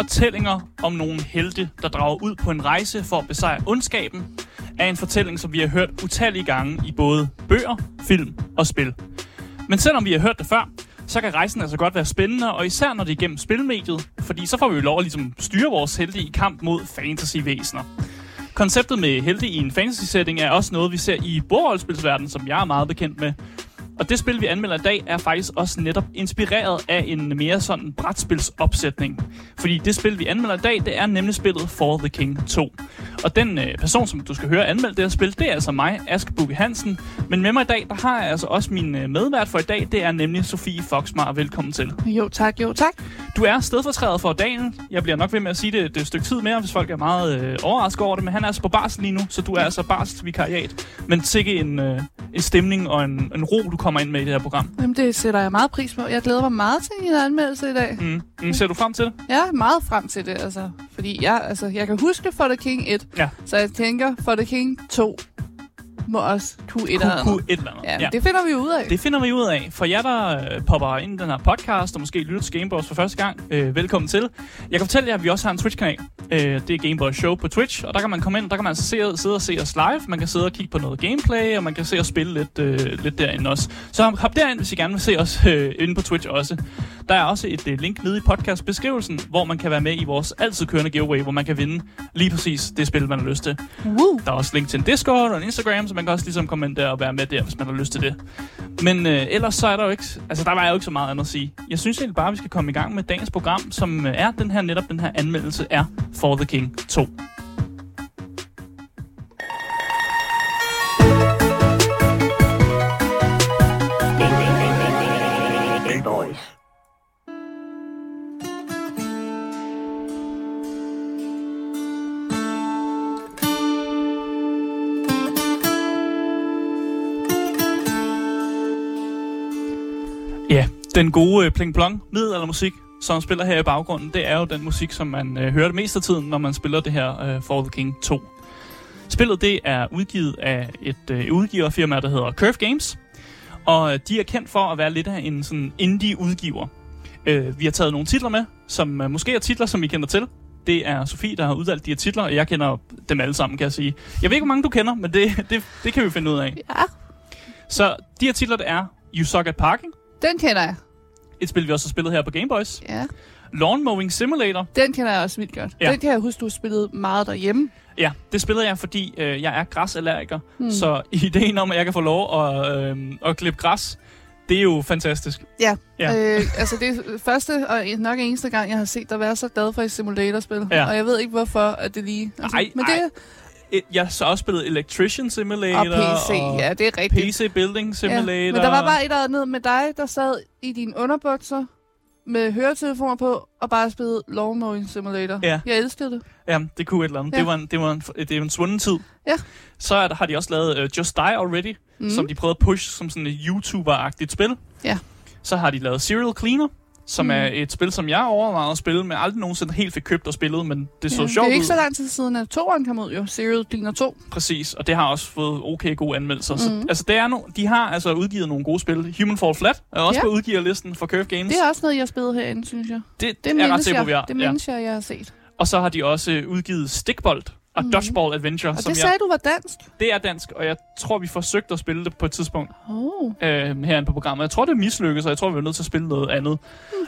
Fortællinger om nogle helte, der drager ud på en rejse for at besejre ondskaben, er en fortælling, som vi har hørt utallige gange i både bøger, film og spil. Men selvom vi har hørt det før, så kan rejsen altså godt være spændende, og især når det er igennem spilmediet, fordi så får vi jo lov at ligesom styre vores helte i kamp mod fantasyvæsener. Konceptet med helte i en fantasy-setting er også noget, vi ser i bordrollespilsverdenen, som jeg er meget bekendt med. Og det spil, vi anmelder i dag, er faktisk også netop inspireret af en mere sådan brætspilsopsætning. Fordi det spil, vi anmelder i dag, det er nemlig spillet For the King 2. Og den øh, person, som du skal høre anmelde det her spil, det er altså mig, Aske Bukke Hansen. Men med mig i dag, der har jeg altså også min øh, medvært for i dag, det er nemlig Sofie Foxmar. Velkommen til. Jo tak, jo tak. Du er stedfortræder for Daniel. Jeg bliver nok ved med at sige det, det et stykke tid mere, hvis folk er meget øh, overrasket over det, men han er altså på barsel lige nu, så du er altså barselsvikariat. Men sikke en, øh, en stemning og en, en ro, du kommer ind med i det her program. Jamen, det sætter jeg meget pris på. Jeg glæder mig meget til en anmeldelse i dag. Mm. Mm, ser du frem til det? Er meget frem til det, altså. Fordi jeg, altså, jeg kan huske For the King 1, Ja. så jeg tænker, For the Q to må også kunne et eller Kunne andet. et eller andet. Ja, ja, det finder vi ud af. Det finder vi ud af. For jer, der øh, popper ind i den her podcast, og måske lytter til Gameboys for første gang, øh, velkommen til. Jeg kan fortælle jer, at vi også har en Twitch-kanal. Øh, det er Gameboys Show på Twitch, og der kan man komme ind, der kan man se, sidde og se os live. Man kan sidde og kigge på noget gameplay, og man kan se og spille lidt, øh, lidt derinde også. Så hop derind, hvis I gerne vil se os øh, inde på Twitch også. Der er også et øh, link nede i podcastbeskrivelsen, hvor man kan være med i vores altid kørende giveaway, hvor man kan vinde lige præcis det spil, man har lyst til. Woo. Der er også link til en Discord og en Instagram, så man kan også ligesom komme ind der og være med der, hvis man har lyst til det. Men øh, ellers så er der jo ikke... Altså, der var jo ikke så meget andet at sige. Jeg synes egentlig bare, at vi skal komme i gang med dagens program, som øh, er den her netop den her anmeldelse er For the King 2. den gode øh, pling plong middelaldermusik, som spiller her i baggrunden, det er jo den musik, som man øh, hører det meste af tiden, når man spiller det her øh, For the King 2. Spillet det er udgivet af et øh, udgiverfirma, der hedder Curve Games, og øh, de er kendt for at være lidt af en sådan indie-udgiver. Øh, vi har taget nogle titler med, som øh, måske er titler, som I kender til. Det er Sofie, der har udvalgt de her titler, og jeg kender dem alle sammen, kan jeg sige. Jeg ved ikke, hvor mange du kender, men det, det, det kan vi finde ud af. Ja, Så de her titler, det er You Suck at Parking, den kender jeg. et spil, vi også har spillet her på Game Boys. Ja, Lawn Mowing Simulator. den kender jeg også vildt godt. Ja. Den kan jeg huske, du har spillet meget derhjemme. Ja, det spillede jeg, fordi øh, jeg er græsallergiker. Hmm. Så ideen om, at jeg kan få lov at, øh, at klippe græs, det er jo fantastisk. Ja, Ja. Øh, altså det er første og nok eneste gang, jeg har set dig være så glad for et simulatorspil. Ja. Og jeg ved ikke, hvorfor at det lige... Altså, Ej, men det ej. Et- Jeg så også spillet Electrician Simulator. og PC, og ja, det er rigtigt. PC Building Simulator. Ja, men der var bare et eller andet med dig, der sad i dine underbukser med høretelefoner på og bare spillede Lawn Mowing Simulator. Ja. Jeg elskede det. Ja, det kunne et eller andet. Ja. Det var en, det var en, det er en svunden tid. Ja. Så er har de også lavet uh, Just Die Already, Mm. som de prøvede at push som sådan et YouTuber-agtigt spil. Ja. Så har de lavet Serial Cleaner, som Mm. er et spil, som jeg overvejede at spille, men aldrig nogensinde helt fik købt og spillet, men det så ja, sjovt det er ikke ud. så lang tid siden, at toeren kom ud jo. Serial Cleaner 2. Præcis, og det har også fået okay gode anmeldelser. Mm. Så, altså, det er no, de har altså udgivet nogle gode spil. Human Fall Flat er også Ja. på udgiverlisten for Curve Games. Det er også noget, jeg har spillet herinde, synes jeg. det, Det er jeg ret sikker på, vi har. Det Ja. mindes jeg, jeg har set. Og så har de også øh, udgivet Stickbolt og Mhm. Dodgeball Adventure, Og som det jeg, sagde du var dansk. det er dansk, og jeg tror, vi forsøgte at spille det på et tidspunkt Oh. øh, herinde på programmet. Jeg tror, det mislykkedes, og jeg tror, vi var nødt til at spille noget andet.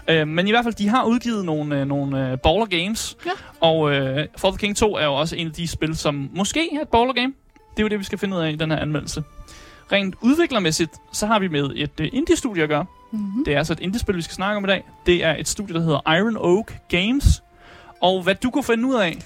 Mm. Øh, men i hvert fald, de har udgivet nogle, øh, nogle øh, baller games, Ja. og øh, For the King 2 er jo også en af de spil, som måske er et baller game. Det er jo det, vi skal finde ud af i den her anmeldelse. Rent udviklermæssigt, så har vi med et øh, indie-studie at gøre. Mm-hmm. Det er altså et indie-spil, vi skal snakke om i dag. Det er et studie, der hedder Iron Oak Games. Og hvad du kunne finde ud af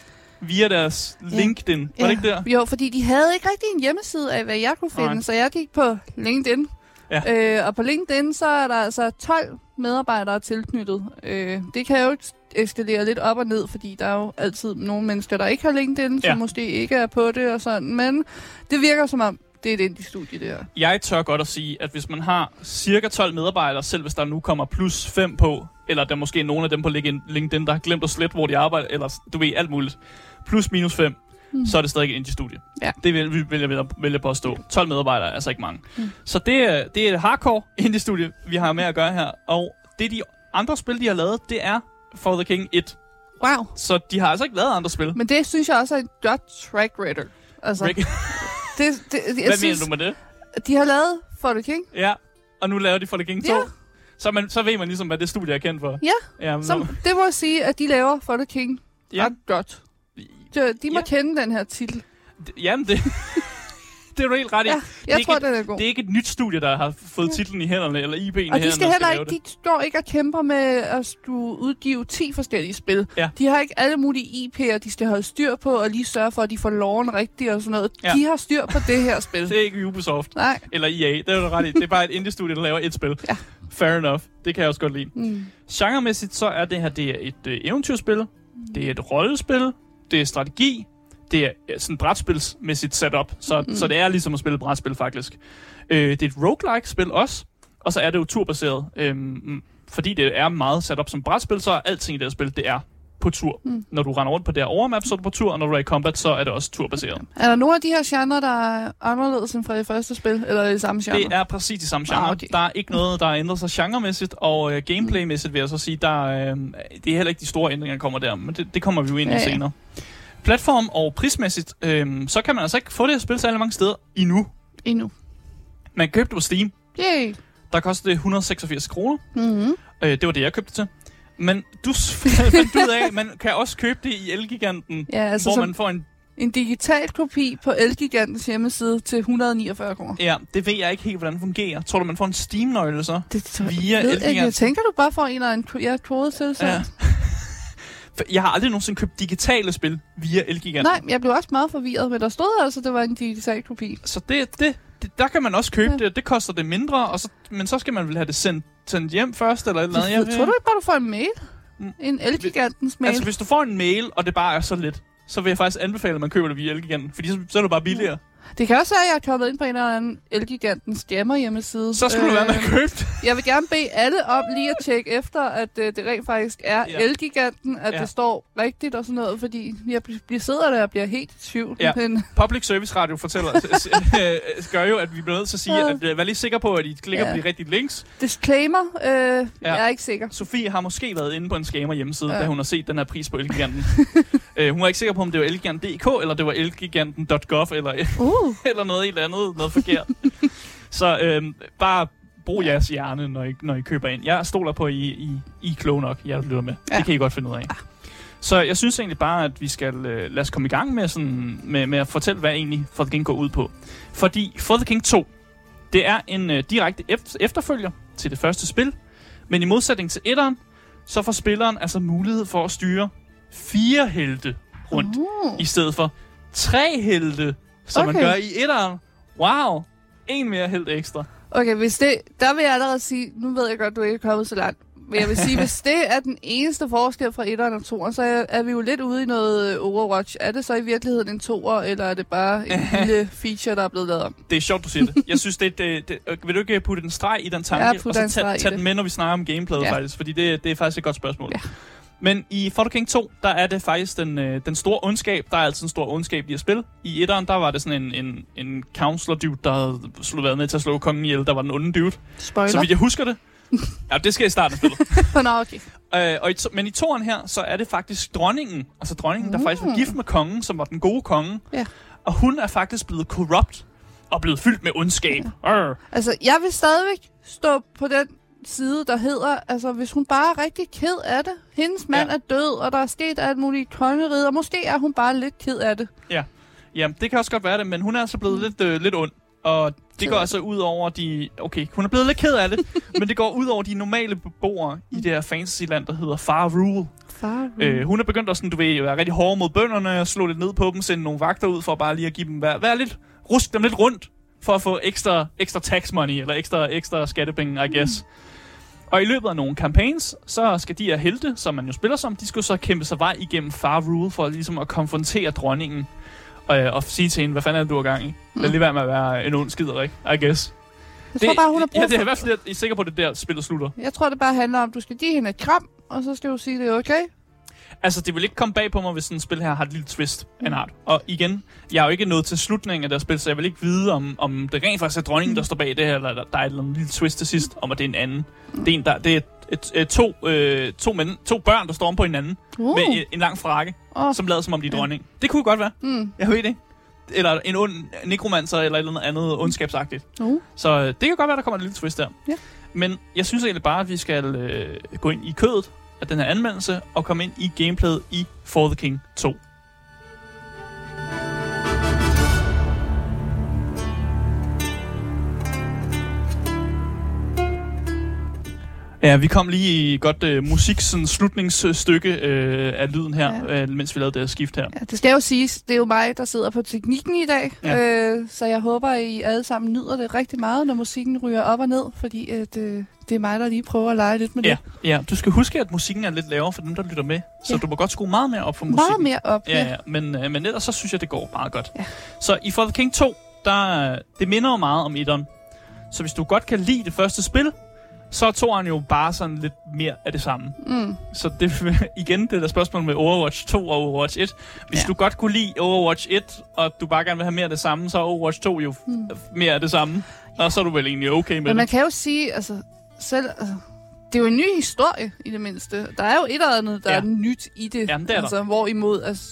via deres Ja. LinkedIn, var det ikke der? Jo, fordi de havde ikke rigtig en hjemmeside af, hvad jeg kunne finde, Nej. så jeg gik på LinkedIn. Ja. Øh, og på LinkedIn, så er der altså 12 medarbejdere tilknyttet. Øh, det kan jo eskalere lidt op og ned, fordi der er jo altid nogle mennesker, der ikke har LinkedIn, som Ja. måske ikke er på det og sådan. Men det virker som om, det er et indie-studie der. Jeg tør godt at sige, at hvis man har cirka 12 medarbejdere, selv hvis der nu kommer plus 5 på, eller der er måske nogle af dem på LinkedIn, LinkedIn, der har glemt at slette, hvor de arbejder, eller du ved, alt muligt. Plus minus 5. mm. så er det stadig et indie-studie. Ja. Det vil, vil, vil, jeg, vil, jeg påstå. 12 medarbejdere er altså ikke mange. Mm. Så det, er- det er et hardcore indie-studie, vi har med at gøre her. Og det de andre spil, de har lavet, det er For the King 1. Wow. Så de har altså ikke lavet andre spil. Men det synes jeg også er et godt track record. Altså, Rick, det, det, jeg hvad synes, mener du med det? De har lavet For the King. Ja, og nu laver de For the King 2. Ja. Så, man, så ved man ligesom, hvad det studie er kendt for. Ja, Ja, men så nu- det må jeg sige, at de laver For the King ja, ret godt. De, de må Ja. kende den her titel. d- jamen det, det er du helt ret i. Ja, jeg ikke tror, et- den er god. Det er ikke et nyt studie, der har fået titlen i hænderne, eller IP'en i Og hænderne, de skal heller ikke, de står ikke og kæmper med at skulle udgive 10 forskellige spil. Ja. De har ikke alle mulige IP'er, de skal holde styr på, og lige sørge for, at de får loven rigtigt og sådan noget. Ja. De har styr på det her spil. Det er ikke Ubisoft. Nej. Eller EA, det er du ret i. Det er bare et indie-studie, der laver et spil. Ja. Fair enough. Det kan jeg også godt lide. Mm. Genremæssigt, så er det her det er et øh, eventyrspil. Det er et rollespil. Det er strategi. Det er øh, sådan brætspilsmæssigt setup. Så, mm. så det er ligesom at spille brætspil, faktisk. Øh, det er et roguelike-spil også. Og så er det jo turbaseret. Øhm, fordi det er meget sat op som brætspil, så er alting i det her spil, det er på tur. Mm. Når du render rundt på det her overmap, så er du på tur, og når du er i combat, så er det også turbaseret. Er der nogle af de her genrer, der er anderledes end fra det første spil? Eller er det samme genre? Det er præcis de samme genre. Ah, okay. Der er ikke noget, der er ændret sig genremæssigt, og øh, gameplaymæssigt vil jeg så sige, der, øh, det er heller ikke de store ændringer, der kommer der, men det, det kommer vi jo ind i Ja, ja. senere. Platform og prismæssigt, øh, så kan man altså ikke få det her spil særlig mange steder endnu. Endnu. Man købe det på Steam, Yay. der koster det 186 kroner. Mm-hmm. Øh, det var det, jeg købte til. Men du fandt ud af, man kan også købe det i Elgiganten, Ja, altså hvor man får en... en digital kopi på Elgigantens hjemmeside til 149 kroner. Ja, det ved jeg ikke helt, hvordan det fungerer. Tror du, man får en Steam-nøgle så? Det tror Via ved ikke. Jeg tænker, du bare får en eller anden ja, kode til så. Ja. Jeg har aldrig nogensinde købt digitale spil via Elgiganten. Nej, jeg blev også meget forvirret, men der stod altså, at det var en digital kopi. Så det, det, det, der kan man også købe Ja. ja. det. Det koster det mindre, og så, men så skal man vel have det sendt, sendt hjem først, eller et eller andet. Jeg, tror du ikke bare, du får en mail? Mm. En Elgigantens mail? Altså, hvis du får en mail, og det bare er så lidt, så vil jeg faktisk anbefale, at man køber det via Elgiganten, fordi så, så er det bare billigere. Det kan også være, at jeg er kommet ind på en eller anden Elgigantens jammer hjemmeside. Så skulle øh, du være med at købe det. Jeg vil gerne bede alle om lige at tjekke efter, at øh, det rent faktisk er Ja. Elgiganten, at Ja. det står rigtigt og sådan noget, fordi jeg bliver sidder der og bliver helt i tvivl. Ja. Men, Public Service Radio fortæller, øh, gør jo, at vi bliver nødt til at sige, at øh, vær lige sikker på, at I klikker Ja. på de rigtige links. disclaimer, øh, ja. jeg er ikke sikker. Sofie har måske været inde på en scammer hjemmeside, ja. Da hun har set den her pris på Elgiganten. øh, hun var ikke sikker på, om det var Elgiganten.dk, eller det var Elgiganten.gov, eller Uh, eller noget helt andet, noget forkert. så øhm, bare brug jeres hjerne, når I, når I køber ind. Jeg stoler på, at I, I, I er kloge nok, jeg lytter med. Ja. Ja. Det kan I godt finde ud af. Så jeg synes egentlig bare, at vi skal øh, lade os komme i gang med, sådan, med, med at fortælle, hvad egentlig For the King går ud på. Fordi For the King 2, det er en øh, direkte ef- efterfølger til det første spil. Men i modsætning til etteren, så får spilleren altså mulighed for at styre fire helte rundt uh. i stedet for tre helte, som okay. man gør i etteren. Wow! En mere helt ekstra. Okay, hvis det, der vil jeg allerede sige, nu ved jeg godt, du ikke er kommet så langt, men jeg vil sige, hvis det er den eneste forskel fra 1'eren og 2'eren, så er, er vi jo lidt ude i noget øh, Overwatch. Er det så i virkeligheden en 2'er, eller er det bare en lille feature, der er blevet lavet om? Det er sjovt, du siger det. Jeg synes, det, det, det øh, Vil du ikke putte en streg i den tanke? Ja, og så tage, den med, når vi snakker om gameplayet Ja. faktisk. Fordi det, det er faktisk et godt spørgsmål. Ja. Men i For the King 2, der er det faktisk den, øh, den store ondskab. Der er altid en stor ondskab i at spille. I etteren, der var det sådan en, en, en counselor dude, der havde slået været med til at slå kongen ihjel. Der var den onde dude. Spoiler? Så vidt jeg husker det. Ja, det skal i starten af spillet. Nå, okay. Øh, og i to, men i toren her, så er det faktisk dronningen, altså dronningen, der faktisk var gift med kongen, som var den gode konge. Mm. Ja. Og hun er faktisk blevet corrupt og blevet fyldt med ondskab. Ja. Altså, jeg vil stadigvæk stå på den side, der hedder, altså hvis hun bare er rigtig ked af det. Hendes mand Ja. er død, og der er sket alt muligt i kongeriget, og måske er hun bare lidt ked af det. Ja, det kan også godt være det, men hun er altså blevet lidt, øh, lidt ond. Og det går altså ud over de... Okay, hun er blevet lidt ked af det, men det går ud over de normale beboere i det her fantasyland, der hedder Far Rule. Far, Øh, hun er begyndt at sådan, du ved, være rigtig hård mod bønderne og slå lidt ned på dem, sende nogle vagter ud for bare lige at give dem, være, være lidt, rusk dem lidt rundt for at få ekstra, ekstra tax money, eller ekstra, ekstra skattepenge, I guess. Og i løbet af nogle campaigns, så skal de her helte, som man jo spiller som, de skal så kæmpe sig vej igennem Far Rule for ligesom at konfrontere dronningen. Og, og sige til hende, hvad fanden er det, du har gang i? Lad lige være med at være en ond skider, ikke? I guess. jeg tror bare, hun har brug Ja, det er i hvert fald, jeg er sikker på, at det er der spillet slutter. Jeg tror, det bare handler om, at du skal give hende et kram, og så skal du sige, det er okay. Altså, det vil ikke komme bag på mig, hvis sådan et spil her har et lille twist af en art. Og igen, jeg er jo ikke nået til slutningen af det spil, så jeg vil ikke vide, om, om det rent faktisk er dronningen, der står bag det her, eller der, der er et eller andet lille twist til sidst, om at det er en anden. Det er, en, der, det er et, et, to, øh, to, men, to børn, der står om på hinanden, Uh. med en, en lang frakke, Åh. som lader som om de er dronning. Det kunne godt være. Mm. Jeg ved det ikke. Eller en ond nekromancer, eller et eller andet ondskabsagtigt. Uh. Så øh, det kan godt være, der kommer et lille twist der. Ja. Men jeg synes egentlig bare, at vi skal øh, gå ind i kødet af den her anmeldelse, og komme ind i gameplayet i For the King 2. Ja, vi kom lige i godt øh, musik, sådan slutningsstykke øh, af lyden her, Ja. øh, mens vi lavede det her skift her. Ja, det skal jo siges, det er jo mig, der sidder på teknikken i dag, Ja. øh, så jeg håber, I alle sammen nyder det rigtig meget, når musikken ryger op og ned, fordi at, øh, det er mig, der lige prøver at lege lidt med Ja, det. ja, du skal huske, at musikken er lidt lavere for dem, der lytter med, så Ja. du må godt skrue meget mere op for musikken. Meget mere op. Ja, ja. Men, øh, men ellers så synes jeg, det går meget godt. Ja. Så i For the King 2, der, det minder jo meget om etteren. Så hvis du godt kan lide det første spil, så er toeren jo bare sådan lidt mere af det samme. Mm. Så det igen det der spørgsmål med Overwatch 2 og Overwatch 1. Hvis Ja. du godt kunne lide Overwatch 1, og du bare gerne vil have mere af det samme, så er Overwatch 2 jo Mm. mere af det samme. Og så er du vel egentlig okay med Men man det. kan jo sige, altså, selv, altså, det er jo en ny historie i det mindste. Der er jo et eller andet, der Ja. ja. er nyt i det. Jamen, det er der. altså, Hvorimod, altså,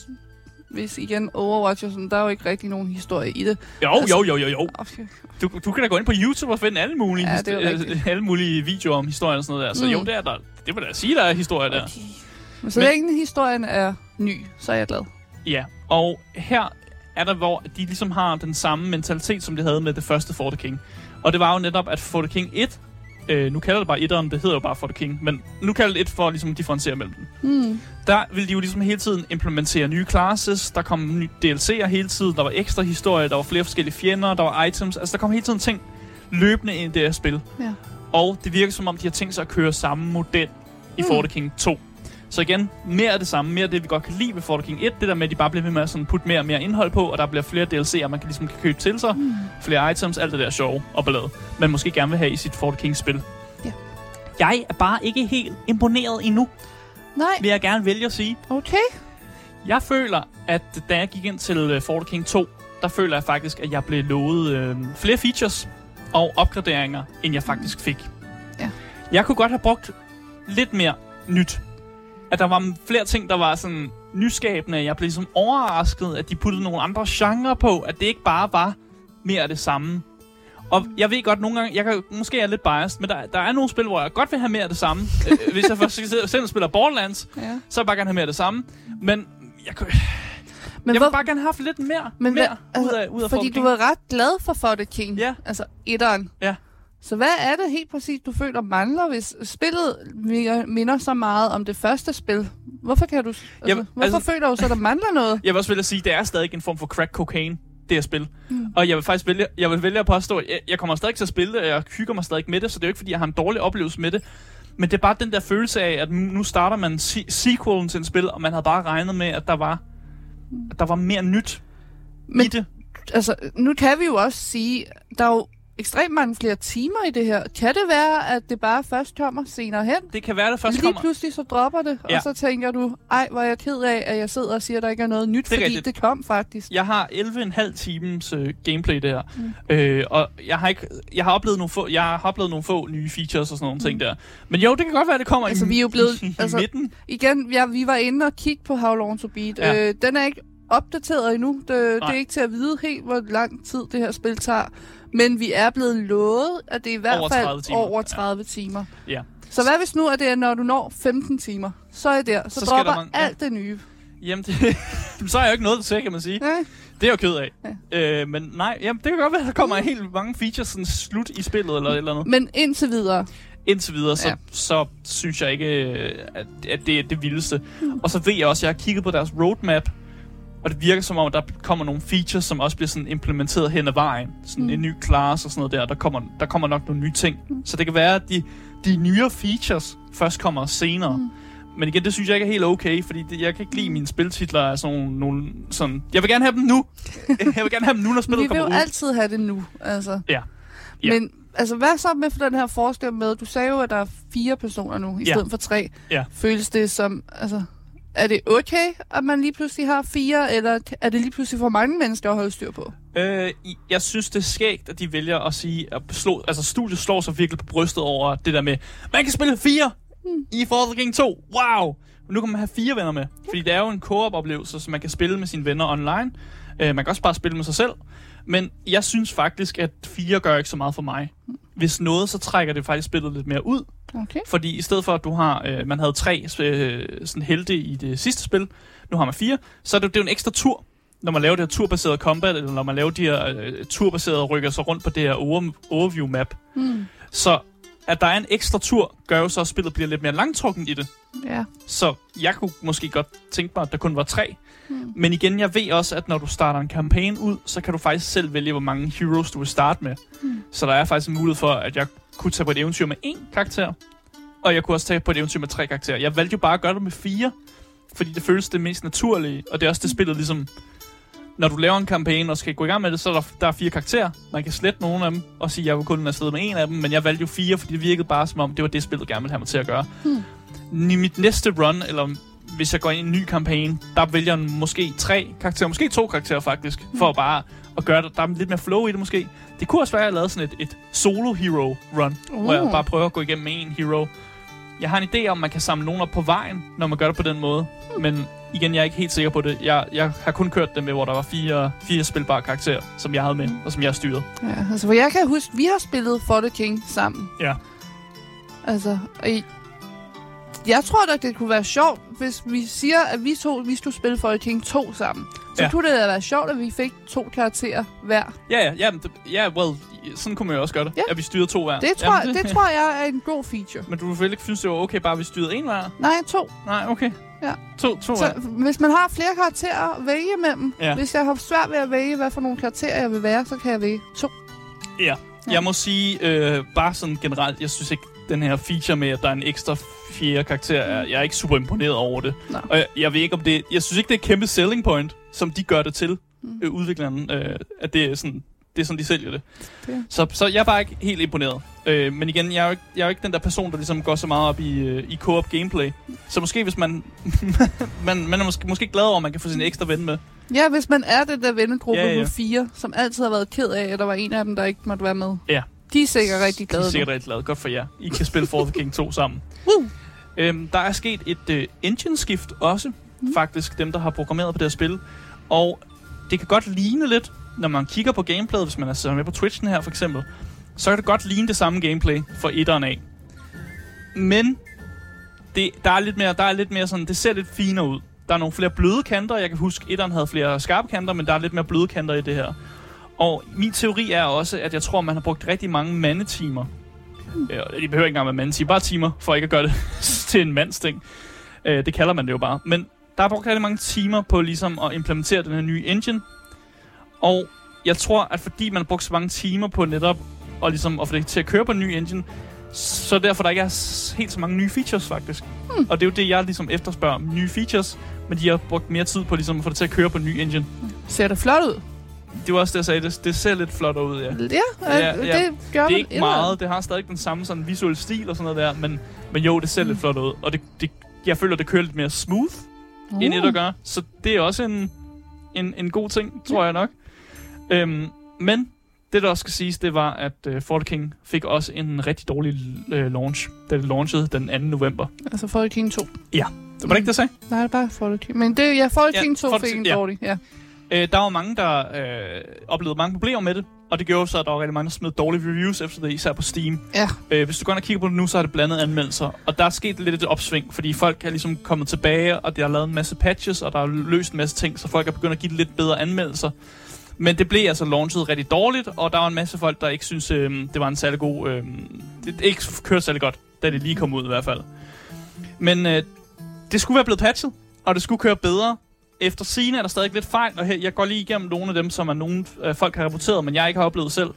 hvis igen Overwatch og sådan, der er jo ikke rigtig nogen historie i det. Jo, altså- jo, jo, jo, jo. Okay. Du, du kan da gå ind på YouTube og finde alle mulige, Ja, øh, alle mulige videoer om historien og sådan noget der. Så Mm. jo, det er der. Det vil da sige, der er historie der. Okay. Men så længe historien er ny, så er jeg glad. Ja, og her er der, hvor de ligesom har den samme mentalitet, som de havde med det første For the King. Og det var jo netop, at For the King 1, øh, nu kalder det bare etteren, det hedder jo bare For the King, men nu kalder det et for ligesom at differentiere mellem dem. Mm. Der ville de jo ligesom hele tiden implementere nye classes, der kom nye DLC'er hele tiden, der var ekstra historie, der var flere forskellige fjender, der var items, altså der kom hele tiden ting løbende ind i det her spil. Ja. Og det virker som om, de har tænkt sig at køre samme model i Mm. For the King 2. Så igen, mere af det samme, mere af det, vi godt kan lide ved For the King 1, det der med, at de bare bliver ved med at sådan putte mere og mere indhold på, og der bliver flere DLC'er, man kan ligesom kan købe til sig, Mm. flere items, alt det der sjove og ballade, man måske gerne vil have i sit For the King-spil. Ja. Jeg er bare ikke helt imponeret endnu, Nej, vil jeg gerne vælge at sige. okay. Jeg føler, at da jeg gik ind til uh, For the King 2, der føler jeg faktisk, at jeg blev lovet øh, flere features og opgraderinger, end jeg faktisk fik. Ja. Jeg kunne godt have brugt lidt mere nyt. At der var flere ting, der var sådan nyskabende. Jeg blev ligesom overrasket, at de puttede nogle andre genrer på, at det ikke bare var mere af det samme. Og jeg ved godt, nogle gange, jeg kan, måske er jeg lidt biased, men der, der er nogle spil, hvor jeg godt vil have mere af det samme. Øh, Hvis jeg for eksempel selv spiller Borderlands, Ja. så vil jeg bare gerne have mere af det samme. Men jeg, kunne, Men jeg hvor, vil bare gerne have haft lidt mere, Men mere hvad- ud af, ud af fordi For the du var ret glad for For the King. Ja. Altså etteren. Ja. Så hvad er det helt præcis, du føler mangler, hvis spillet minder- så meget om det første spil? Hvorfor kan du... Altså, Jamen, hvorfor altså- føler du så, der mangler noget? Jeg vil også vælge at sige, at det er stadig en form for crack cocaine, det her spil. Mm. Og jeg vil faktisk vælge, jeg vil vælge at påstå, at jeg, jeg kommer stadig til at spille det, og jeg hygger mig stadig med det, så det er jo ikke, fordi jeg har en dårlig oplevelse med det. Men det er bare den der følelse af, at nu starter man se- sequelen til en spil, og man havde bare regnet med, at der var, at der var mere nyt Men i det. altså, nu kan vi jo også sige, der er jo ekstremt mange flere timer i det her. Kan det være, at det bare først kommer senere hen? Det kan være, det først Lige kommer. pludselig så dropper det, Ja. og så tænker du, ej, hvor er jeg ked af, at jeg sidder og siger, at der ikke er noget nyt, Det er fordi rigtigt. det kom faktisk. Jeg har 11,5 times øh, gameplay der. Mm. Øh, og jeg har, ikke, jeg, har oplevet nogle få, jeg har oplevet nogle få nye features og sådan nogle mm. ting der. Men jo, det kan godt være, det kommer Altså, i, vi er jo blevet- i, i altså- midten. Igen, ja, vi var inde og kigge på How Long to Beat. Ja. Øh, den er ikke opdateret endnu. Det, det er ikke til at vide helt, hvor lang tid det her spil tager. Men vi er blevet lovet, at det er i hvert Over fald 30 timer. over Ja. 30 timer. Ja. Så hvad hvis nu, at det er, når du når 15 timer? Så er der. Så, Så så dropper der mange- ja. alt det nye. Jamen, det, så er jeg jo ikke noget til, kan man sige. Nej. Det er jeg jo ked af. Ja. Øh, men nej, jamen, det kan godt være, at der kommer mm. helt mange features sådan slut i spillet eller eller andet. Men indtil videre. Indtil videre, så, ja. Ja. så synes jeg ikke, øh, at, at det er det vildeste. Mm. Og så ved jeg også, at jeg har kigget på deres roadmap, og det virker som om, at der kommer nogle features, som også bliver sådan implementeret hen ad vejen. Sådan mm. En ny class og sådan noget der. Der kommer, der kommer nok nogle nye ting. Mm. Så det kan være, at de, de nyere features først kommer senere. Mm. Men igen, det synes jeg ikke er helt okay, fordi det, jeg kan ikke lide mine spiltitler af sådan nogle, nogle sådan... Jeg vil gerne have dem nu! jeg vil gerne have dem nu, når Vi spillet vil kommer jo ud. altid have det nu. Altså. Ja. Ja. Men altså, hvad så med for den her forskel med, du sagde jo, at der er fire personer nu, i Ja. stedet for tre. Ja. Føles det som, altså, er det okay, at man lige pludselig har fire, eller er det lige pludselig for mange mennesker at holde styr på? Øh, i- jeg synes, det er skægt, at de vælger at sige, at slå, altså studiet slår sig virkelig på brystet over det der med, man kan spille fire i For the King 2. Wow! Men nu kan man have fire venner med, fordi det er jo en co-op-oplevelse, så man kan spille med sine venner online. Øh, man kan også bare spille med sig selv. Men jeg synes faktisk, at fire gør ikke så meget for mig. Hvis noget, så trækker det faktisk spillet lidt mere ud. Okay. Fordi i stedet for, at du har, øh, man havde tre øh, sådan helte i det sidste spil, nu har man fire, så er det, det er jo en ekstra tur, når man laver det her turbaserede combat, eller når man laver de her øh, turbaserede rykker sig rundt på det her over, overview map. Hmm. Så at der er en ekstra tur, gør jo så, at spillet bliver lidt mere langtrukken i det. Ja. Så jeg kunne måske godt tænke mig, at der kun var tre. Hmm. Men igen, jeg ved også, at når du starter en kampagne ud, så kan du faktisk selv vælge, hvor mange heroes du vil starte med. Hmm. Så der er faktisk en mulighed for, at jeg kunne tage på et eventyr med én karakter, og jeg kunne også tage på et eventyr med tre karakterer. Jeg valgte jo bare at gøre det med fire, fordi det føles det mest naturlige, og det er også det spillet ligesom... Når du laver en kampagne og skal gå i gang med det, så er der, der er fire karakterer. Man kan slette nogle af dem og sige, at jeg vil kun afsted med en af dem, men jeg valgte jo fire, fordi det virkede bare som om, det var det spillet gerne ville have mig til at gøre. Hmm. I mit næste run, eller hvis jeg går ind i en ny kampagne, der vælger jeg måske tre karakterer, måske to karakterer faktisk, for at bare at gøre det. Der er lidt mere flow i det måske. Det kunne også være, at jeg lavede sådan et, et solo hero run, uh. hvor jeg Uh. bare prøver at gå igennem med en hero. Jeg har en idé om, at man kan samle nogen op på vejen, når man gør det på den måde. Men igen, jeg er ikke helt sikker på det. Jeg, jeg har kun kørt det med, hvor der var fire, fire spilbare karakterer, som jeg havde med, og som jeg styrede. Ja, altså, for jeg kan huske, vi har spillet For the King sammen. Ja. Altså, og i, jeg tror da, det kunne være sjovt, hvis vi siger, at vi to vi skulle spille For King 2 sammen. Så Ja. ja. kunne det da være sjovt, at vi fik to karakterer hver. Ja, ja, ja, det- ja, well, sådan kunne man jo også gøre det. Ja. At vi styrede to hver. Det tror, Jamen, det tror jeg er en god feature. Men du vil vel ikke synes, det var okay, bare vi styrede en hver? Nej, to. Nej, okay. Ja. To, to Så hvis man har flere karakterer at vælge mellem, Ja. hvis jeg har svært ved at vælge, hvad for nogle karakterer jeg vil være, så kan jeg vælge to. Ja. Jeg må sige, øh, bare sådan generelt, jeg synes ikke, den her feature med, at der er en ekstra fjerde karakter, er, jeg er ikke super imponeret over det. Nå. Og jeg, jeg ved ikke, om det... Jeg synes ikke, det er et kæmpe selling point, som de gør det til, Mm. øh, udvikleren, øh, at det er sådan... Det er sådan, de sælger det. Det. Så, så jeg er bare ikke helt imponeret. Øh, men igen, jeg er, jo ikke, jeg er jo ikke den der person, der ligesom går så meget op i, øh, i co-op gameplay. Så måske hvis man... man, man er måske, måske glad over, at man kan få sin ekstra ven med. Ja, hvis man er den der vennegruppe ja. ja. på fire, som altid har været ked af, at der var en af dem, der ikke måtte være med. Ja. De er sikkert rigtig De glade er sikkert rigtig glade. Godt for jer. I kan spille For the King 2 sammen. Woo! Øhm, der er sket et øh, engine-skift også, mm. faktisk, dem der har programmeret på det her spil. Og det kan godt ligne lidt, når man kigger på gameplayet, hvis man er med på Twitchen her for eksempel, så kan det godt ligne det samme gameplay for etteren af. Men det, der, er lidt mere, der er lidt mere sådan, det ser lidt finere ud. Der er nogle flere bløde kanter. Jeg kan huske, etteren havde flere skarpe kanter, men der er lidt mere bløde kanter i det her. Og min teori er også, at jeg tror, man har brugt rigtig mange mandetimer. Øh, De behøver ikke engang være mandetimer, bare timer, for ikke at gøre det til en mandsting. Øh, det kalder man det jo bare. Men der er brugt rigtig mange timer på ligesom at implementere den her nye engine. Og jeg tror, at fordi man har brugt så mange timer på netop og ligesom at få det til at køre på en ny engine, så derfor der ikke er helt så mange nye features faktisk. Hmm. Og det er jo det, jeg ligesom efterspørger. Nye features, men de har brugt mere tid på ligesom at få det til at køre på en ny engine. Ser det flot ud? Det var også det, jeg sagde. Det, det ser lidt flottere ud, ja. Ja, Ja, ja, ja. det gør Det er ikke meget. Det har stadig den samme sådan visuelle stil og sådan noget der, men, men jo, det ser mm. lidt flot ud. Og det, det, jeg føler, det kører lidt mere smooth, uh. end et at gøre. Så det er også en, en, en god ting, tror jeg nok. Øhm, men det, der også skal siges, det var, at uh, For the King fik også en rigtig dårlig uh, launch, da det launchede den 2. november. Altså For the King 2. Var det ikke det, jeg sagde? Nej, det er bare For the King. Men det, ja, For the Ja, King 2 For the fik King- en ja. dårlig. Ja. Øh, der var mange, der øh, oplevede mange problemer med det, og det gjorde så, at der var rigtig mange, der smed dårlige reviews efter det, især på Steam. Ja. Øh, hvis du går ind og kigger på det nu, så er det blandet anmeldelser, og der er sket lidt et opsving, fordi folk er ligesom kommet tilbage, og de har lavet en masse patches, og der er løst en masse ting, så folk er begyndt at give det lidt bedre anmeldelser. Men det blev altså launchet rigtig dårligt, og der var en masse folk, der ikke synes, øh, det var en særlig god... Øh, det ikke kørte særlig godt, da det lige kom ud i hvert fald. Men øh, det skulle være blevet patchet, og det skulle køre bedre. Efter scene er der stadig lidt fejl, og her, jeg går lige igennem nogle af dem, som er nogle øh, folk har rapporteret, men jeg ikke har oplevet selv.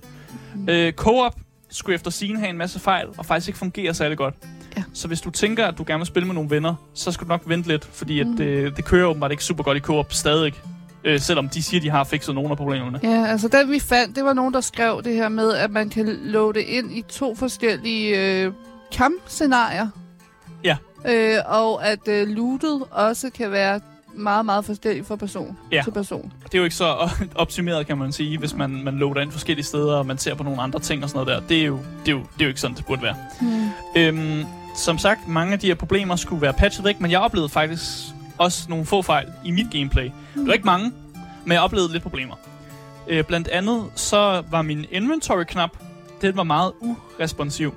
Mm. Øh, Co-op skulle efter scene have en masse fejl, og faktisk ikke fungere særlig godt. Ja. Så hvis du tænker, at du gerne vil spille med nogle venner, så skal du nok vente lidt, fordi mm. at, øh, det kører åbenbart ikke super godt i co-op stadig. Øh, selvom de siger, at de har fikset nogle af problemerne. Ja, altså den vi fandt, det var nogen, der skrev det her med, at man kan loade ind i to forskellige øh, kampscenarier. Ja. Øh, og at øh, lootet også kan være meget, meget forskelligt fra person Ja. til person. Det er jo ikke så optimeret, kan man sige, hvis man, man loader ind forskellige steder, og man ser på nogle andre ting og sådan noget der. Det er jo, det er jo, det er jo ikke sådan, det burde være. Hmm. Øhm, som sagt, mange af de her problemer skulle være patchet væk, men jeg oplevede faktisk også nogle få fejl i mit gameplay. Det var ikke mange, men jeg oplevede lidt problemer. Øh, blandt andet så var min inventory-knap, den var meget uresponsiv.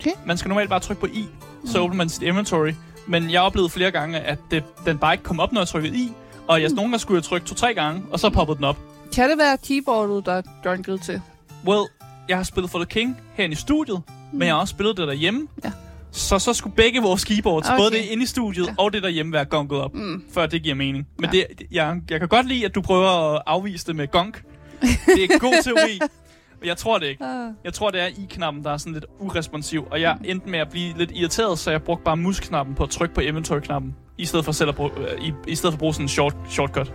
Okay. Man skal normalt bare trykke på I, så åbner man sit inventory. Men jeg oplevede flere gange, at det, den bare ikke kom op, når jeg trykkede I. Og jeg, nogle gange skulle jeg trykke to-tre gange, og så poppede den op. Kan det være keyboardet, der er junket til? Well, jeg har spillet For the King herinde i studiet, mm. men jeg har også spillet det derhjemme. Ja. Så så skulle begge vores keyboards, okay. Både det inde i studiet ja. Og det derhjemme, være gonket op, Mm. før det giver mening. Men Ja. det, jeg, jeg kan godt lide, at du prøver at afvise det med gonk. Det er en god teori. Jeg tror det ikke. Ah. Jeg tror, det er i-knappen, der er sådan lidt uresponsiv. Og jeg endte med at blive lidt irriteret, så jeg brugte bare musknappen på at trykke på inventory-knappen. I stedet for selv at bruge, øh, i, i stedet for at bruge sådan en short, shortcut.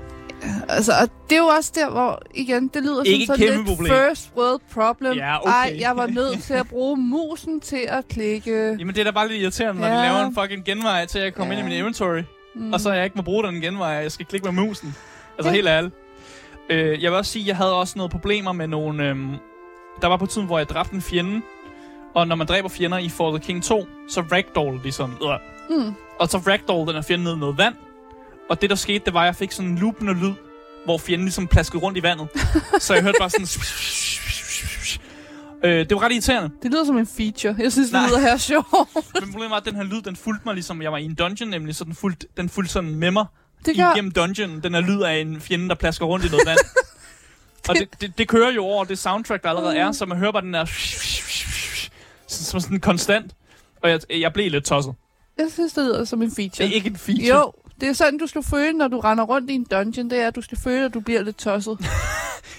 Altså, og det er jo også der, hvor, igen, det lyder Ikke som sådan lidt problem. first world problem. Ja, okay. Ej, jeg var nødt til at bruge musen til at klikke. Jamen, det er da bare lidt irriterende, når Ja. de laver en fucking genvej til at komme Ja. ind i min inventory. Mm. og så jeg ikke må bruge den genvej, jeg skal klikke med musen. Altså Ja. helt ærligt. Øh, jeg vil også sige, at jeg havde også noget problemer med nogle... Øhm, der var på tiden, hvor jeg dræbte en fjende, og når man dræber fjender i For the King 2, så ragdoll de sådan. Øh. Mm. Og så ragdoll den her fjende ned i noget vand. Og det der skete, det var, at jeg fik sådan en loopende lyd, hvor fjenden ligesom plaskede rundt i vandet. så jeg hørte bare sådan... øh, det var ret irriterende. Det lyder som en feature. Jeg synes, det Nej. lyder her sjovt. Men problemet var, at den her lyd, den fulgte mig ligesom, jeg var i en dungeon nemlig, så den fulgte, den fulgte sådan med mig Det gør... igennem dungeon, den er lyd af en fjende, der plasker rundt i noget vand. og det, det, det kører jo over det soundtrack, der allerede er, så man hører bare den der... Som sådan konstant. Og jeg, jeg blev lidt tosset. Jeg synes, det lyder som en Det feature. er ikke en feature. Jo, det er sådan, du skal føle, når du render rundt i en dungeon. Det er, at du skal føle, at du bliver lidt tosset.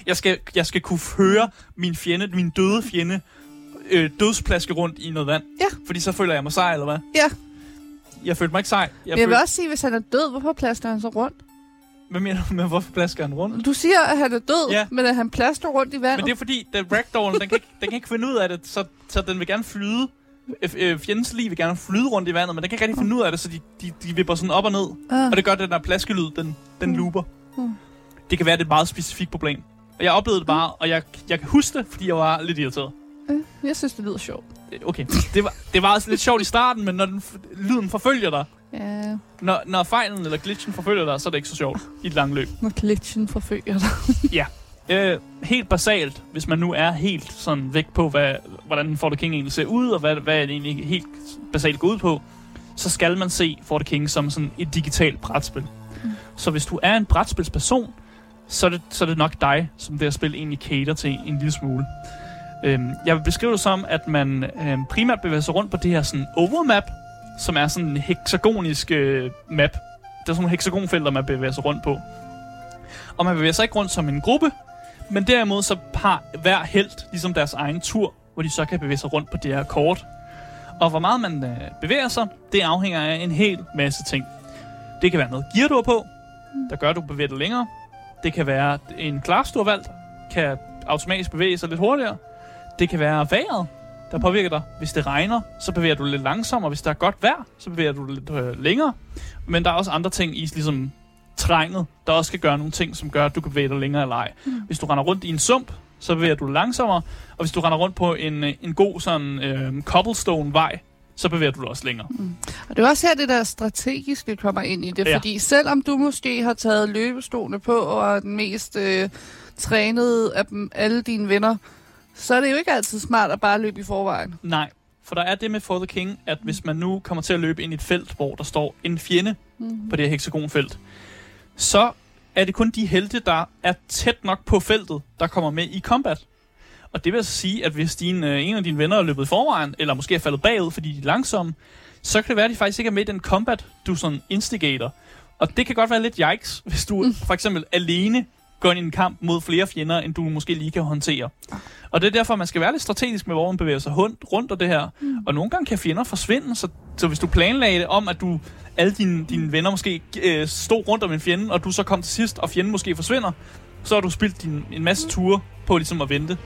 Jeg skal, jeg skal kunne høre min fjende, min døde fjende, øh, dødsplaske rundt i noget vand. Ja. Fordi så føler jeg mig sej, eller hvad? Ja. Jeg følte mig ikke sej. Jeg Men jeg vil følte, også sige, hvis han er død, hvorfor plaster han så rundt? Hvad mener du med, hvorfor plasker han rundt? Du siger, at han er død, Ja. men at han plaster rundt i vandet. Men det er fordi, den ragdollen, den kan, ikke, den kan ikke finde ud af det, så, så den vil gerne flyde. Øh, fjendens liv vil gerne flyde rundt i vandet, men den kan ikke rigtig finde ud af det, så de, de, de vipper sådan op og ned. ah. Og det gør, at den der plaskelyd, den, den Mm. looper. Mm. Det kan være, det er et meget specifikt problem. Og jeg oplevede det bare, og jeg, jeg kan huske det, fordi jeg var lidt irriteret. Øh, Jeg synes, det lyder sjovt. Okay, det var, det var også lidt sjovt i starten, men når den, lyden forfølger dig, Ja, når, når fejlen eller glitchen forfølger dig, så er det ikke så sjovt i et langt løb. når glitchen forfølger dig. Øh, helt basalt, hvis man nu er helt sådan væk på, hvad, hvordan For the King egentlig ser ud, og hvad, hvad det egentlig helt basalt går ud på, så skal man se For the King som sådan et digitalt brætspil. Mm. Så hvis du er en brætspilsperson, så er, det, så er det nok dig, som det her spil egentlig cater til en lille smule. Øhm, jeg vil beskrive det som, at man øhm, primært bevæger sig rundt på det her sådan overmap, som er sådan en hexagonisk øh, map. Det er sådan nogle hexagonfelter, man bevæger sig rundt på. Og man bevæger sig ikke rundt som en gruppe, men derimod så har hver held ligesom deres egen tur, hvor de så kan bevæge sig rundt på det her kort. Og hvor meget man øh, bevæger sig, det afhænger af en hel masse ting. Det kan være noget gear, du har på, der gør, at du bevæger dig længere. Det kan være en klar, du har valgt, kan automatisk bevæge sig lidt hurtigere. Det kan være vejret, der påvirker dig. Hvis det regner, så bevæger du lidt langsommere. Hvis der er godt vejr, så bevæger du lidt øh, længere. Men der er også andre ting i ligesom terrænet, der også kan gøre nogle ting, som gør, at du kan bevæge dig længere eller ej. Mm. Hvis du render rundt i en sump, så bevæger du langsommere. Og hvis du render rundt på en, øh, en god sådan øh, cobblestone-vej, så bevæger du dig også længere. Og det er også her, det der strategiske kommer ind i det. Ja. Fordi selvom du måske har taget løbestolene på og er den mest øh, trænede af dem, alle dine venner, så er det jo ikke altid smart at bare løbe i forvejen. Nej, for der er det med For the King, at hvis man nu kommer til at løbe ind i et felt, hvor der står en fjende Mm. på det her hexagonfelt, så er det kun de helte, der er tæt nok på feltet, der kommer med i combat. Og det vil altså sige, at hvis din, øh, en af dine venner er løbet i forvejen, eller måske er faldet bagud, fordi de er langsomme, så kan det være, at de faktisk ikke er med i den combat, du sådan instigator. Og det kan godt være lidt yikes, hvis du for eksempel alene går ind i en kamp mod flere fjender, end du måske lige kan håndtere. Og det er derfor, man skal være lidt strategisk med, hvor man bevæger sig rundt, rundt og det her. Mm. Og nogle gange kan fjender forsvinde, så, så hvis du planlagde det om, at du alle dine, dine venner måske øh, stod rundt om en fjende, og du så kom til sidst, og fjenden måske forsvinder, så har du spildt din, en masse ture på ligesom at vente,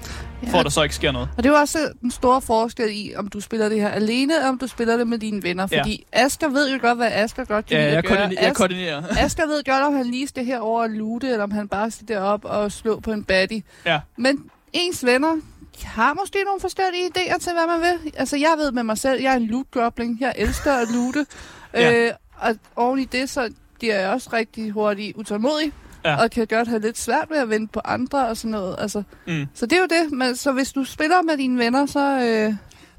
Ja. for at der så ikke sker noget. Og det er jo også den store forskel i, om du spiller det her alene, eller om du spiller det med dine venner. Ja. Fordi Asger ved jo godt, hvad Asger godt kan Ja, lide jeg, at gøre. koordiner, jeg koordinerer. Asger ved godt, om han lige skal herover og loote, eller om han bare skal derop og slå på en baddie. Ja. Men ens venner har måske nogle forskellige idéer til, hvad man vil. Altså, jeg ved med mig selv, jeg er en loot-goblin. Jeg elsker at loote. Ja. øh, og oven i det, så bliver jeg også rigtig hurtigt utålmodig. Ja. Og kan godt have lidt svært ved at vente på andre og sådan noget. Altså, Mm. så det er jo det. Men, så hvis du spiller med dine venner, så... Øh,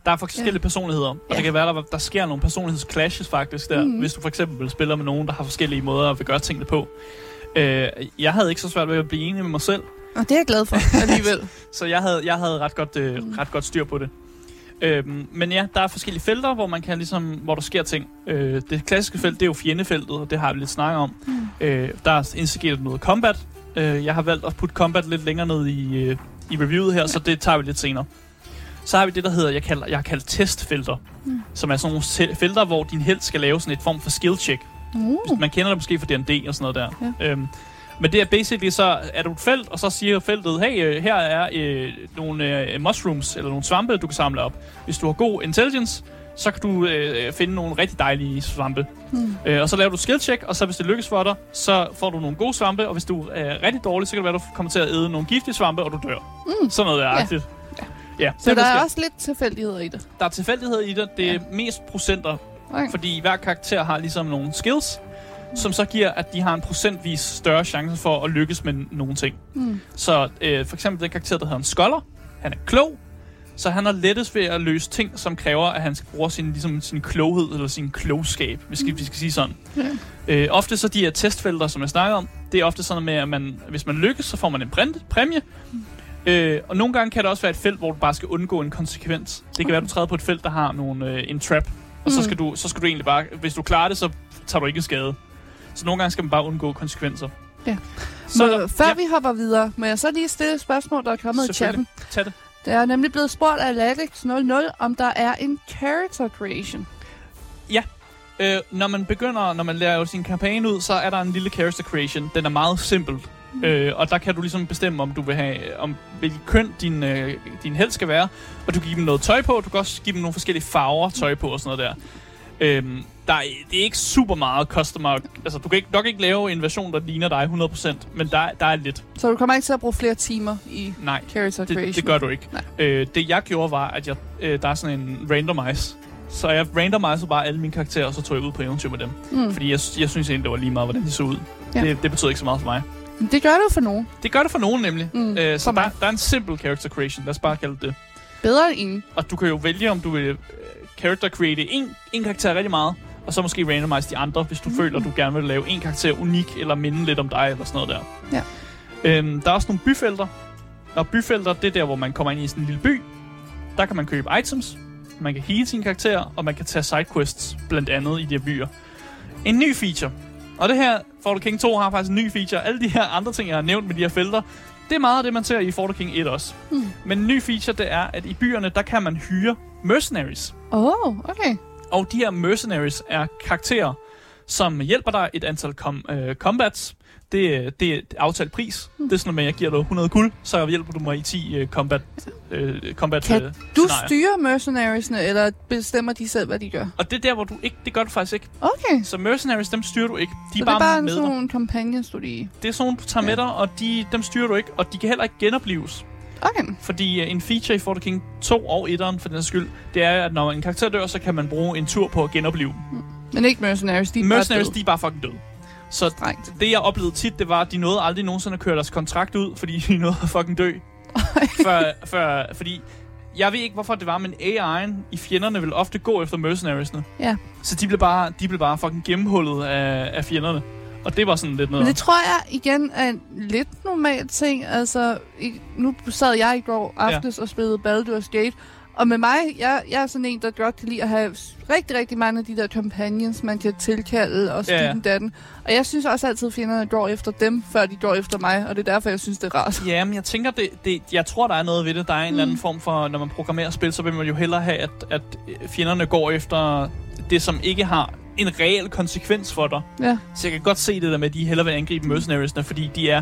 Der er forskellige personligheder, og Ja. det kan være, der, der sker nogle personlighedsclashes faktisk der, Mhm. hvis du for eksempel spiller med nogen, der har forskellige måder at vil gøre tingene på. Øh, jeg havde ikke så svært ved at blive enig med mig selv, og det er jeg glad for alligevel. så jeg havde, jeg havde ret, godt, øh, Mm. ret godt styr på det. Øhm, men ja, der er forskellige felter, hvor man kan ligesom, hvor der sker ting. Øh, det klassiske felt, det er jo fjendefeltet, og det har vi lidt snakket om. Mm. Øh, der er indstiget noget combat. Øh, jeg har valgt at putte combat lidt længere ned i, øh, i reviewet her, så det tager vi lidt senere. Så har vi det, der hedder, jeg, kalder, jeg har kaldt testfelter, Mm. som er sådan nogle felter, hvor din held skal lave sådan et form for skill check. Uh. Man kender det måske fra D&D og sådan noget der. Ja. Øhm, men det er basically så, er du et felt, og så siger feltet, hey, øh, her er øh, nogle øh, mushrooms, eller nogle svampe, du kan samle op. Hvis du har god intelligence, så kan du øh, finde nogle rigtig dejlige svampe. Mm. Øh, og så laver du skill check, og så hvis det lykkes for dig, så får du nogle gode svampe, og hvis du er rigtig dårlig, så kan det være, at du kommer til at æde nogle giftige svampe, og du dør. Mm. Sådan noget er Ja. Ja. ja. Så der er også lidt tilfældigheder i det. der er tilfældighed i det. Det er Ja. mest procenter, Okay. fordi hver karakter har ligesom nogle skills, som så giver, at de har en procentvis større chance for at lykkes med nogle ting. Mm. Så øh, for eksempel den karakter, der hedder en scholar, han er klog, så han har lettest ved at løse ting, som kræver, at han skal bruge sin, ligesom, sin kloghed eller sin klogskab, hvis vi, vi skal sige sådan. Ja. Øh, ofte så de her testfelter, som jeg snakker om, det er ofte sådan med, at man, hvis man lykkes, så får man en præm- præmie. Øh, og nogle gange kan det også være et felt, hvor du bare skal undgå en konsekvens. Det kan være, at du træder på et felt, der har nogle, øh, en trap, og så, Mm. skal du, så skal du egentlig bare, hvis du klarer det, så tager du ikke skade. Så nogle gange skal man bare undgå konsekvenser. Ja. Så, Så, før ja, vi hopper videre, må jeg så lige stille et spørgsmål, der er kommet i chatten. Tag det. Der er nemlig blevet spurgt af Latix00, om der er en character creation. Øh, når man begynder, når man lærer sin kampagne ud, så er der en lille character creation. Den er meget simpel. Mm. Øh, og der kan du ligesom bestemme, om du vil have, om hvilket køn din, øh, din held skal være. Og du kan give dem noget tøj på, du kan også give dem nogle forskellige farver tøj på og sådan noget der. Øhm, der er, det er ikke super meget customer. Altså, du kan ikke, nok ikke lave en version, der ligner dig 100%, men der, der er lidt. Så du kommer ikke til at bruge flere timer i Nej, character creation. det, det gør du ikke. Nej. Øh, det jeg gjorde var, at jeg, øh, der er sådan en randomize. Så jeg randomisede bare alle mine karakterer, og så tog jeg ud på eventyr med dem. Mm. Fordi jeg, jeg synes egentlig, det var lige meget, hvordan de så ud. Ja. Det, det betyder ikke så meget for mig. Det gør du for nogen. Det gør det for nogen nemlig. Mm, Øh, så der, der er en simple character creation. Lad os bare kalde det det. Bedre end ingen. Og du kan jo vælge, om du vil øh, character create en, en karakter rigtig meget, og så måske randomize de andre, hvis du Mm. føler, du gerne vil lave en karakter unik, eller minde lidt om dig, eller sådan noget der. Ja. Øhm, der er også nogle byfelter. Og byfelter, det er der, hvor man kommer ind i sådan en lille by. Der kan man købe items, man kan heal sin karakter, og man kan tage sidequests, blandt andet i de her byer. En ny feature. Og det her, Fort King 2 har faktisk en ny feature. Alle de her andre ting, jeg har nævnt med de her felter, det er meget af det, man ser i Fort King 1 også. Mm. Men en ny feature, det er, at i byerne, der kan man hyre mercenaries. Åh, oh, okay. Og de her mercenaries er karakterer, som hjælper dig et antal com- øh, combats. Det, det er aftalt pris. Mm. Det er sådan, at jeg giver dig 100 guld, så hjælper du mig i 10 øh, combat, øh, combat Kan øh, Du scenarier. styrer mercenariesne, eller bestemmer de selv, hvad de gør? Og det er der, hvor du ikke... Det gør du faktisk ikke. Okay. Så mercenaries, dem styrer du ikke. De Så er det er bare, bare en med sådan nogle companions, du lige... Det er sådan, du tager Ja. med dig, og de, dem styrer du ikke. Og de kan heller ikke genopleves. Okay. Fordi øh, en feature i Fort King 2 og 1'eren, for den skyld, det er, at når en karakter dør, så kan man bruge en tur på at genopleve dem. Men ikke mercenaries, de er Mercenaries, bare de er bare fucking døde. Så Strengt. det, jeg oplevede tit, det var, at de nåede aldrig nogensinde at køre deres kontrakt ud, fordi de nåede at fucking dø. før, før, fordi jeg ved ikke, hvorfor det var, men AI'en i fjenderne vil ofte gå efter mercenariesne. Ja. Så de blev bare, de blev bare fucking gennemhullet af, af fjenderne. Og det var sådan lidt noget. Men det tror jeg igen er en lidt normal ting. Altså, i, nu sad jeg i går aftes ja. og spillede Baldur's Gate, og med mig, jeg, jeg er sådan en, der godt kan lide at have rigtig, rigtig mange af de der companions, man kan tilkalde og Ja, ja. datten. Og jeg synes også altid, at fjenderne går efter dem, før de går efter mig, og det er derfor, jeg synes, det er rart. Ja, men jeg tænker, det, det, jeg tror, der er noget ved det. Der er en mm. eller anden Mm. form for, når man programmerer spil, så vil man jo hellere have, at, at fjenderne går efter det, som ikke har en reel konsekvens for dig. Ja. Så jeg kan godt se det der med, at de hellere vil angribe mercenariesne, fordi de er,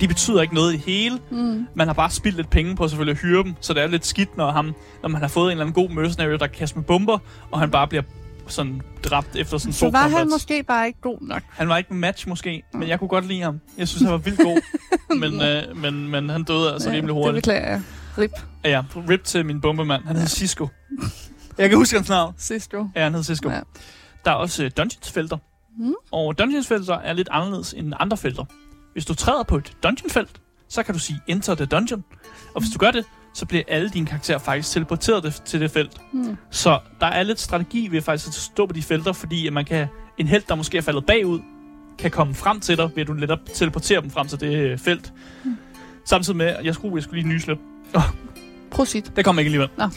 de betyder ikke noget i det hele. Mm. Man har bare spildt lidt penge på selvfølgelig at hyre dem, så det er lidt skidt, når, ham, når man har fået en eller anden god mercenary, der kan kaste med bomber, og han bare bliver sådan dræbt efter sådan Så var han combats. måske bare ikke god nok. Han var ikke en match måske, men jeg kunne godt lide ham. Jeg synes, han var vildt god, men, øh, men, men han døde altså rimelig Det hurtigt. beklager jeg. Rip. Ja, rip til min bombemand. Han hed Cisco. Jeg kan huske hans navn. Sidst jo. Ja, han hed Cisco. Ja. Der er også øh, dungeons-felter. Mm. Og dungeons-felter er lidt anderledes end andre felter. Hvis du træder på et dungeon-felt, så kan du sige enter the dungeon. Og hvis du gør det, så bliver alle dine karakterer faktisk teleporteret til det felt. Mm. Så der er lidt strategi ved faktisk at stå på de felter, fordi at man kan, en held, der måske er faldet bagud, kan komme frem til dig, ved at du netop teleporterer dem frem til det øh, felt. Mm. Samtidig med, jeg skulle, jeg skulle lige nysle. Prosit. Det kommer ikke alligevel. Nå.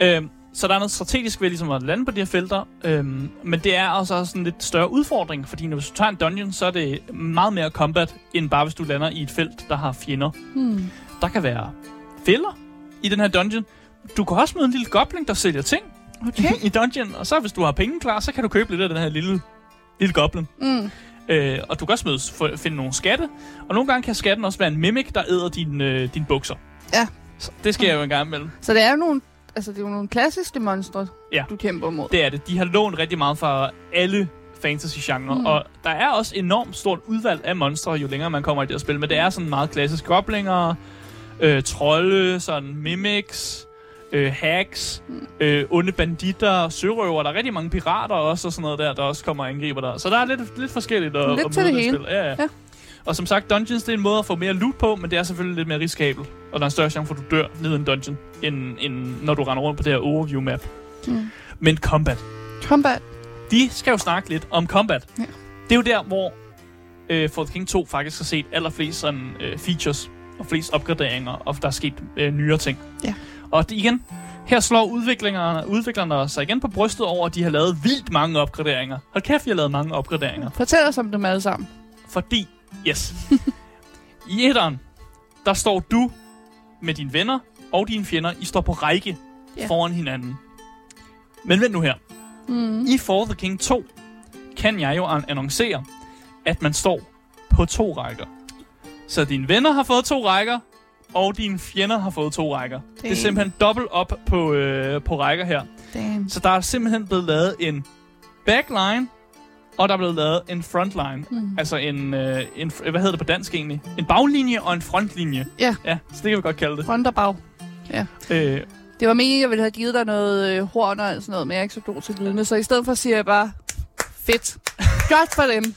Øhm, så der er noget strategisk ved ligesom at lande på de her felter. Øhm, men det er også også en lidt større udfordring, fordi når du tager en dungeon, så er det meget mere combat, end bare hvis du lander i et felt, der har fjender. Mm. Der kan være fælder i den her dungeon. Du kan også møde en lille goblin, der sælger ting Okay. i dungeon. Og så hvis du har penge klar, så kan du købe lidt af den her lille, lille goblin. Mm. Øh, og du kan også møde, få- finde nogle skatte. Og nogle gange kan skatten også være en mimic, der æder dine øh, din bukser. Ja. Så det sker jo en gang imellem. Så det er jo nogle, altså det er jo nogle klassiske monstre, Ja. du kæmper mod. Det er det. De har lånt rigtig meget fra alle fantasy-genrer, Mm. og der er også enormt stort udvalg af monstre, jo længere man kommer i det her spil, men det er sådan meget klassisk goblinger, øh, trolde, sådan mimics, øh, hacks, Mm. øh, onde banditter, sørøver, der er rigtig mange pirater også, og sådan noget der, der også kommer og angriber der. Så der er lidt, lidt forskelligt at, Lidt at til møde det hele. Spil. Ja, ja. Ja. Og som sagt, dungeons det er en måde at få mere loot på, men det er selvfølgelig lidt mere risikabelt. Og der er en større chance for, at du dør ned i en dungeon, end, end når du render rundt på det her overview-map. Mm. Men combat. Combat. Vi skal jo snakke lidt om combat. Ja. Det er jo der, hvor øh, For the King 2 faktisk har set allerflest sådan, øh, features og flest opgraderinger, og der er sket øh, nyere ting. Ja. Og det, igen, her slår udviklerne, udviklerne sig igen på brystet over, at de har lavet vildt mange opgraderinger. Hold kæft, de har lavet mange opgraderinger. Fortæl os om dem alle sammen. Fordi, yes, i etteren, der står du med dine venner og dine fjender, I står på række Ja. foran hinanden. Men vent nu her. Mm. I For the King 2 kan jeg jo an- annoncere, at man står på to rækker. Så dine venner har fået to rækker, og dine fjender har fået to rækker. Det er Damn. simpelthen dobbelt op på, øh, på rækker her. Damn. Så der er simpelthen blevet lavet en backline, og der er blevet lavet en frontline. Mm. Altså en, øh, en, hvad hedder det på dansk egentlig? En baglinje og en frontlinje. Ja. Ja, så det kan vi godt kalde det. Front og bag. Øh, Det var meningen, jeg ville have givet dig noget øh, horn og sådan noget, men jeg er ikke så god til lydene. Så i stedet for siger jeg bare, fedt. Godt for dem.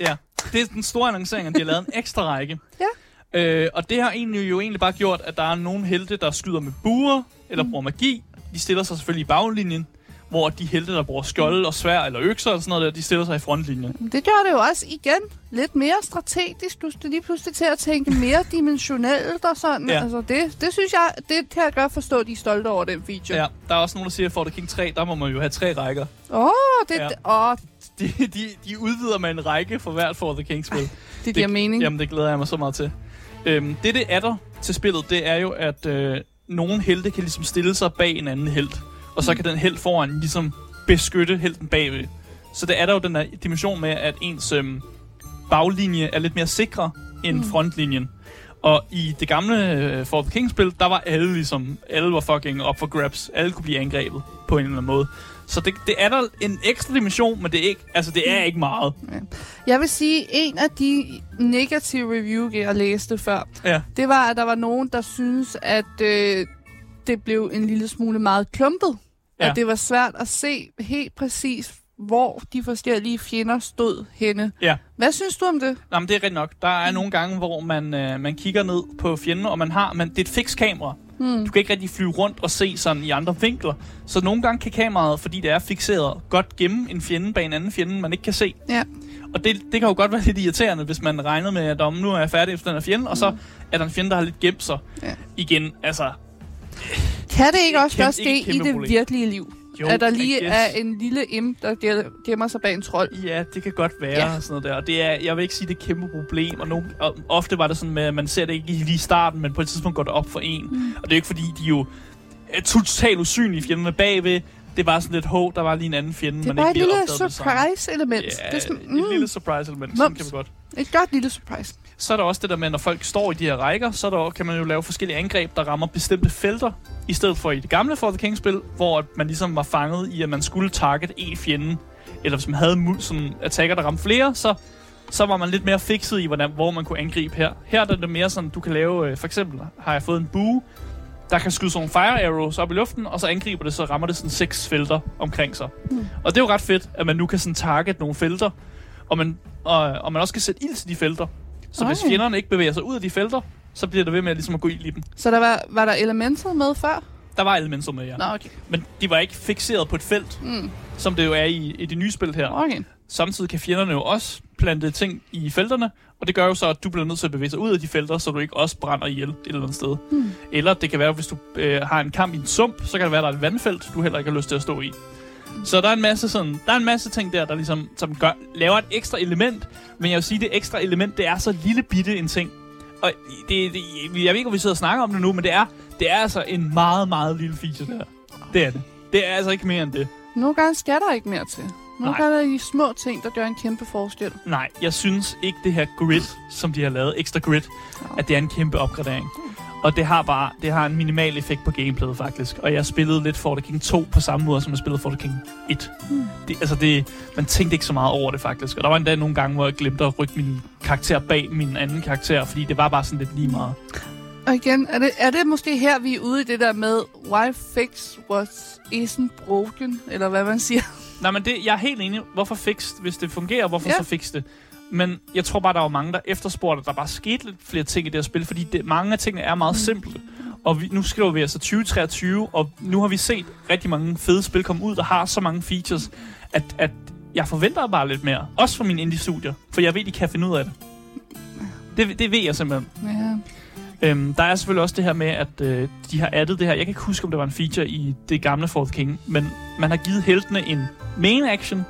Ja, det er den store annoncering, at de har lavet en ekstra række. Ja. Øh, og det har egentlig jo egentlig bare gjort, at der er nogle helte, der skyder med buer eller bruger magi. De stiller sig selvfølgelig i baglinjen, hvor de helte, der bruger skjolde og svær eller økser og sådan noget der, de stiller sig i frontlinjen. Det gør det jo også igen lidt mere strategisk. Du skal lige pludselig til at tænke mere dimensionelt og sådan. Ja. Altså det, det synes jeg, det kan jeg godt forstå, de er stolte over den feature. Ja, der er også nogen, der siger, at for The King 3, der må man jo have tre rækker. Åh, oh, det, Ja. ja. oh, De, de, de udvider med en række for hvert For The King-spil. det giver mening. Jamen, det glæder jeg mig så meget til. Øhm, det, det er der til spillet, det er jo, at øh, nogle helte kan ligesom stille sig bag en anden helt. Og så kan den held foran ligesom beskytte helten bagved. Så det er der jo den der dimension med, at ens øhm, baglinje er lidt mere sikre end mm. frontlinjen. Og i det gamle øh, For the King-spil, der var alle ligesom, alle var fucking up for grabs. Alle kunne blive angrebet på en eller anden måde. Så det, det er der en ekstra dimension, men det er ikke, altså det er ikke meget. Jeg vil sige, en af de negative review, jeg læste før, Ja. det var, at der var nogen, der synes, at øh, det blev en lille smule meget klumpet. Ja. At det var svært at se helt præcis, hvor de forskellige fjender stod henne. Ja. Hvad synes du om det? Jamen, det er rigtigt nok. Der er nogle gange, hvor man, øh, man kigger ned på fjenden, og man har, man, det er et fix kamera. Hmm. Du kan ikke rigtig flyve rundt og se sådan i andre vinkler. Så nogle gange kan kameraet, fordi det er fixeret, godt gemme en fjende bag en anden fjende, man ikke kan se. Ja. Og det, det kan jo godt være lidt irriterende, hvis man regner med, at om nu er jeg færdig efter den her fjende, og så er der en fjende, der har lidt gemt sig. Ja. Igen, altså... Kan det ikke også godt ske i det problem. virkelige liv? Jo, at der lige er en lille imp, der gem- gemmer sig bag en trold. Ja, det kan godt være Ja. ja. sådan noget der. Og det er, jeg vil ikke sige, det er et kæmpe problem. Og, nogle, og ofte var det sådan med, at man ser det ikke lige i starten, men på et tidspunkt går det op for en. Mm. Og det er ikke fordi, de er jo er totalt usynlige fjenderne bagved. Det var sådan lidt håb, der var lige en anden fjende, Det man et ikke lige lille opdagede det samme. surprise-element. Ja, det er sådan, et lille surprise element, sådan kan vi godt. et godt lille surprise. Så er der også det der med, når folk står i de her rækker, så er der, kan man jo lave forskellige angreb, der rammer bestemte felter, i stedet for i det gamle For the King-spil, hvor man ligesom var fanget i, at man skulle target en fjende, eller hvis man havde mul- sådan attacker, der ramte flere, så, så var man lidt mere fikset i, hvordan, hvor man kunne angribe her. Her er det mere sådan, du kan lave, øh, for eksempel har jeg fået en bue, der kan skyde sådan nogle fire arrows op i luften, og så angriber det, så rammer det sådan seks felter omkring sig. Mm. Og det er jo ret fedt, at man nu kan sådan target nogle felter, og man, og, og man også kan sætte ild til de felter. Så hvis Ej. fjenderne ikke bevæger sig ud af de felter, så bliver det ved med at, ligesom at gå ild i dem. Så der var, var der elementer med før? Der var elementer med, ja. Nå, okay. Men de var ikke fixeret på et felt, Mm. som det jo er i, i det nye spil her. Okay. Samtidig kan fjenderne jo også plante ting i felterne, og det gør jo så, at du bliver nødt til at bevæge sig ud af de felter, så du ikke også brænder ihjel et eller andet sted. Hmm. Eller det kan være, hvis du øh, har en kamp i en sump, så kan det være, at der er et vandfelt, du heller ikke har lyst til at stå i. Så der er en masse, sådan, der er en masse ting der, der ligesom, som gør, laver et ekstra element. Men jeg vil sige, det ekstra element, det er så lille bitte en ting. Og det, det, jeg ved ikke, om vi sidder og snakker om det nu, men det er, det er altså en meget, meget lille feature, det her. Det er det. Det er altså ikke mere end det. Nogle gange skal der ikke mere til. Nogle gange er der de små ting, der gør en kæmpe forskel. Nej, jeg synes ikke, det her grid, som de har lavet, ekstra grid, at det er en kæmpe opgradering. Og det har bare det har en minimal effekt på gameplayet, faktisk. Og jeg spillede lidt For the King 2 på samme måde, som jeg spillede For the King 1. Det, altså det, man tænkte ikke så meget over det, faktisk. Og der var endda nogle gange, hvor jeg glemte at rykke min karakter bag min anden karakter, fordi det var bare sådan lidt lige meget. Og igen, er det, er det måske her, vi er ude i det der med, why fix what isn't broken, eller hvad man siger? Nej, men det, jeg er helt enig. Hvorfor fix, hvis det fungerer, hvorfor Ja. så fix det? Men jeg tror bare, der var mange, der efterspurgte, at der bare skete lidt flere ting i det her spil, fordi det, mange af tingene er meget simple. Og vi, nu skriver vi altså 2023, og nu har vi set rigtig mange fede spil komme ud, der har så mange features, at, at jeg forventer bare lidt mere. Også for mine indie-studier, for jeg ved, de kan finde ud af det. Det, det ved jeg simpelthen. Ja. Øhm, der er selvfølgelig også det her med, at øh, de har addet det her. Jeg kan ikke huske, om det var en feature i det gamle Fourth King, men man har givet heltene en main action,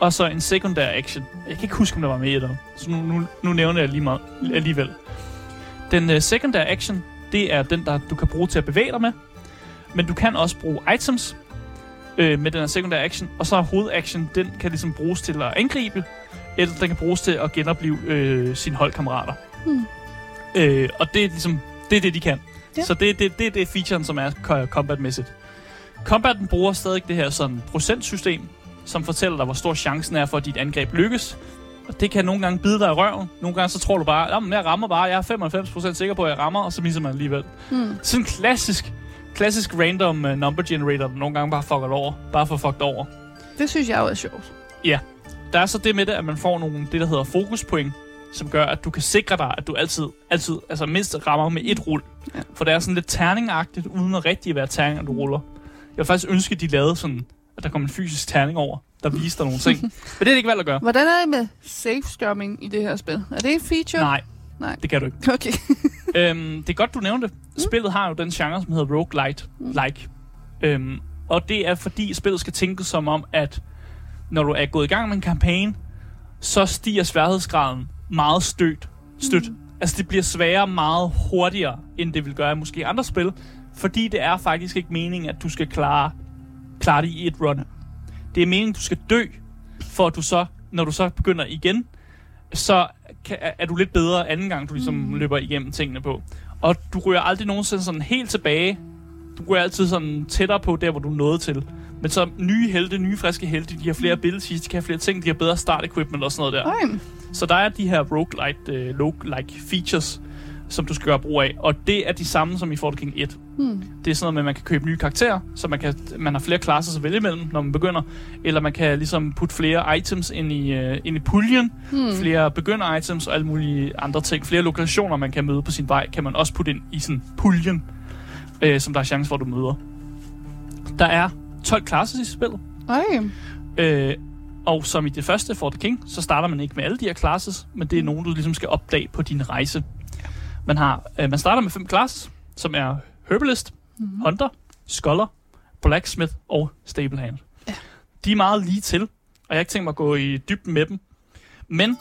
og så en sekundær action. Jeg kan ikke huske, om der var med i det. Så nu, nu, nu nævner jeg lige meget alligevel. Den øh, sekundære action, det er den, der du kan bruge til at bevæge dig med. Men du kan også bruge items øh, med den her sekundære action. Og så er hovedaction, den kan ligesom bruges til at angribe, eller den kan bruges til at genopleve øh, sine holdkammerater. Hmm. Øh, og det er ligesom, det er det, de kan. Ja. Ja. Så det, det, det er det featuren, som er co- combat-mæssigt. Combaten bruger stadig det her sådan procentsystem, som fortæller dig, hvor stor chancen er for, at dit angreb lykkes. Og det kan nogle gange bide dig i røven. Nogle gange så tror du bare, at jeg rammer bare, jeg er 95% sikker på, at jeg rammer, og så misser man alligevel. Hmm. Sådan en klassisk, klassisk random uh, number generator, der nogle gange bare fucker over. Bare for fucked over. Det synes jeg jo er sjovt. Der er så det med det, at man får nogle, det der hedder fokuspoint, som gør, at du kan sikre dig, at du altid, altid altså mindst rammer med et rul. Ja. For det er sådan lidt terningagtigt, uden at rigtig være terninger, du ruller. Jeg vil faktisk ønske, at de lavede sådan, at der kom en fysisk terning over, der viste dig nogle ting. Men det er det ikke valgt at gøre. Hvordan er det med safe strumming i det her spil? Er det en feature? Nej, Nej. det kan du ikke. Okay. øhm, det er godt, du nævnte det. Spillet har jo den genre, som hedder roguelite. Like. Øhm, og det er fordi, spillet skal tænkes som om, at når du er gået i gang med en kampagne, så stiger sværhedsgraden meget stødt. stødt. Mm. Altså, det bliver sværere meget hurtigere, end det vil gøre i måske andre spil. Fordi det er faktisk ikke meningen, at du skal klare, klare det i et run. Det er meningen, at du skal dø, for at du så, når du så begynder igen, så kan, er- du lidt bedre anden gang, du ligesom mm. løber igennem tingene på. Og du ryger aldrig nogensinde sådan helt tilbage. Du ryger altid sådan tættere på der, hvor du nåede til. Men så nye helte, nye friske helte, de har flere abilities, de kan have flere ting, de har bedre start equipment og sådan noget der. Ej, Så der er de her roguelite, uh, roguelike features, som du skal gøre brug af. Og det er de samme som i Fort King 1. hmm. Det er sådan noget med, at man kan købe nye karakterer, så man, kan, man har flere klasser at vælge imellem, når man begynder. Eller man kan ligesom putte flere items ind i, uh, ind i puljen. Hmm. Flere begynder-items og alle mulige andre ting. Flere lokationer, man kan møde på sin vej, kan man også putte ind i sådan puljen, øh, som der er chance for, at du møder. Der er 12 klasser i spillet. Ej. Øh, og som i det første For the King, så starter man ikke med alle de her classes, men det er nogen, du ligesom skal opdage på din rejse. Man, har, øh, man starter med fem classes, som er Herbalist, mm-hmm. Hunter, Scholar, Blacksmith og Stablehand. Ja. De er meget lige til, og jeg har ikke tænkt mig at gå i dybden med dem. Men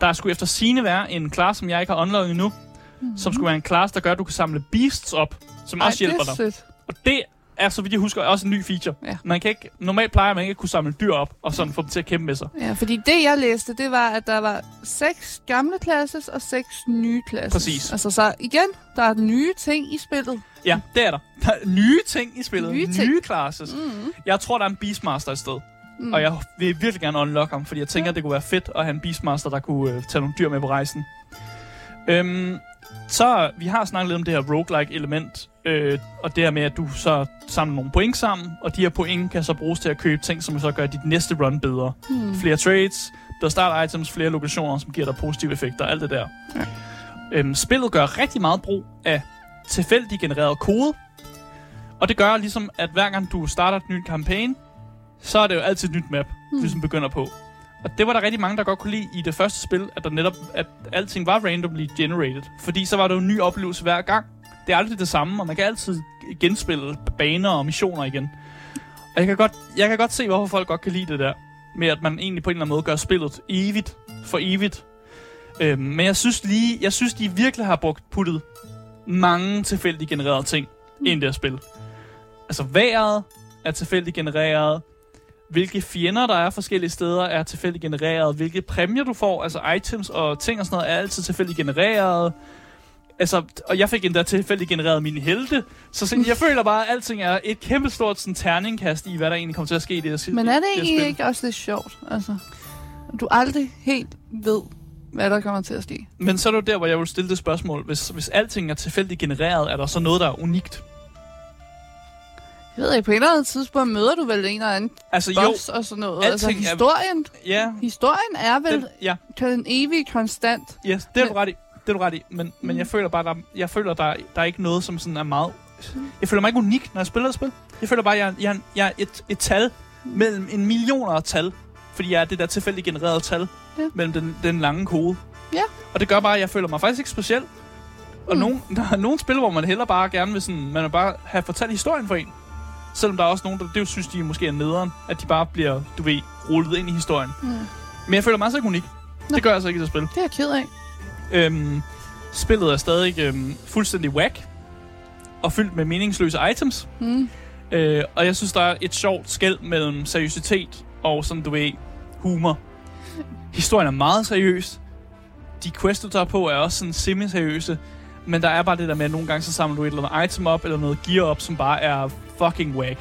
der skulle efter sine være en class, som jeg ikke har unlocket endnu, mm-hmm. som skulle være en class, der gør, at du kan samle beasts op, som Ej, også hjælper er dig. sødt. Og det er, så vidt jeg husker, også en ny feature. Ja. Man kan ikke, normalt plejer man ikke at kunne samle dyr op, og sådan få dem til at kæmpe med sig. Ja, fordi det, jeg læste, det var, at der var seks gamle classes og seks nye classes. Præcis. Altså så igen, der er nye ting i spillet. Ja, det er der. Der er nye ting i spillet. Nye ting. nye classes. Mm. Jeg tror, der er en Beastmaster et sted. Mm. Og jeg vil virkelig gerne unlock ham, fordi jeg tænker, Ja. ja. det kunne være fedt at have en Beastmaster, der kunne øh, tage nogle dyr med på rejsen. Øhm, så vi har snakket lidt om det her roguelike element, øh, og det her med, at du så samler nogle point sammen, og de her point kan så bruges til at købe ting, som så gør dit næste run bedre. Hmm. Flere trades, bedre start items, flere lokationer, som giver dig positive effekter, alt det der. Ja. Øhm, spillet gør rigtig meget brug af tilfældig genereret kode, og det gør ligesom, at hver gang du starter et nyt kampagne, så er det jo altid et nyt map, du ligesom begynder på. Og det var der rigtig mange, der godt kunne lide i det første spil, at der netop, at alting var randomly generated. Fordi så var det jo en ny oplevelse hver gang. Det er aldrig det samme, og man kan altid genspille baner og missioner igen. Og jeg kan godt, jeg kan godt se, hvorfor folk godt kan lide det der. Med at man egentlig på en eller anden måde gør spillet evigt for evigt. Øhm, men jeg synes lige, jeg synes, de virkelig har brugt puttet mange tilfældigt genererede ting ind i det her spil. Altså vejret er tilfældigt genereret. Hvilke fjender, der er forskellige steder, er tilfældigt genereret. Hvilke præmier, du får, altså items og ting og sådan noget, er altid tilfældigt genereret. Altså, og jeg fik endda tilfældigt genereret mine helte. Så sådan, jeg føler bare, at alting er et kæmpe stort sådan, terningkast i, hvad der egentlig kommer til at ske i det her Men er det egentlig ikke også lidt sjovt? Altså, du aldrig helt ved, hvad der kommer til at ske. Men så er det jo der, hvor jeg vil stille det spørgsmål. Hvis, hvis alting er tilfældigt genereret, er der så noget, der er unikt? Jeg ved ikke, på et eller andet tidspunkt møder du vel en eller anden Altså jo, boss og sådan noget. Altså, alting er- historien, ja, historien er vel den, ja, den evige konstant. yes, det er du ret i. Det er du ret i. Men, men jeg føler bare, der, jeg føler, der, der er ikke noget, som sådan er meget... Jeg føler mig ikke unik, når jeg spiller et spil. Jeg føler bare, jeg, er- jeg, jeg er et, et tal mellem en millioner af tal. Fordi jeg er det der tilfældigt genererede tal Ja. mellem den, den lange kode. Ja. Og det gør bare, at jeg føler mig faktisk ikke speciel. Og Mm. nogen, der er nogle spil, hvor man heller bare gerne vil sådan, man vil bare have fortalt historien for en. Selvom der er også nogen, der det synes, de måske er nederen, at de bare bliver, du ved, rullet ind i historien. Mm. Men jeg føler mig altså ikke unik. Nå. Det gør jeg altså ikke i det spil. Det er jeg ked af. Øhm, spillet er stadig øhm, fuldstændig whack og fyldt med meningsløse items. Mm. Øh, og jeg synes, der er et sjovt skæld mellem seriøsitet og sådan, du ved, humor. Historien er meget seriøs. De quests, du tager på, er også sådan semi-seriøse. Men der er bare det der med, at nogle gange så samler du et eller andet item op, eller noget gear op, som bare er fucking whack.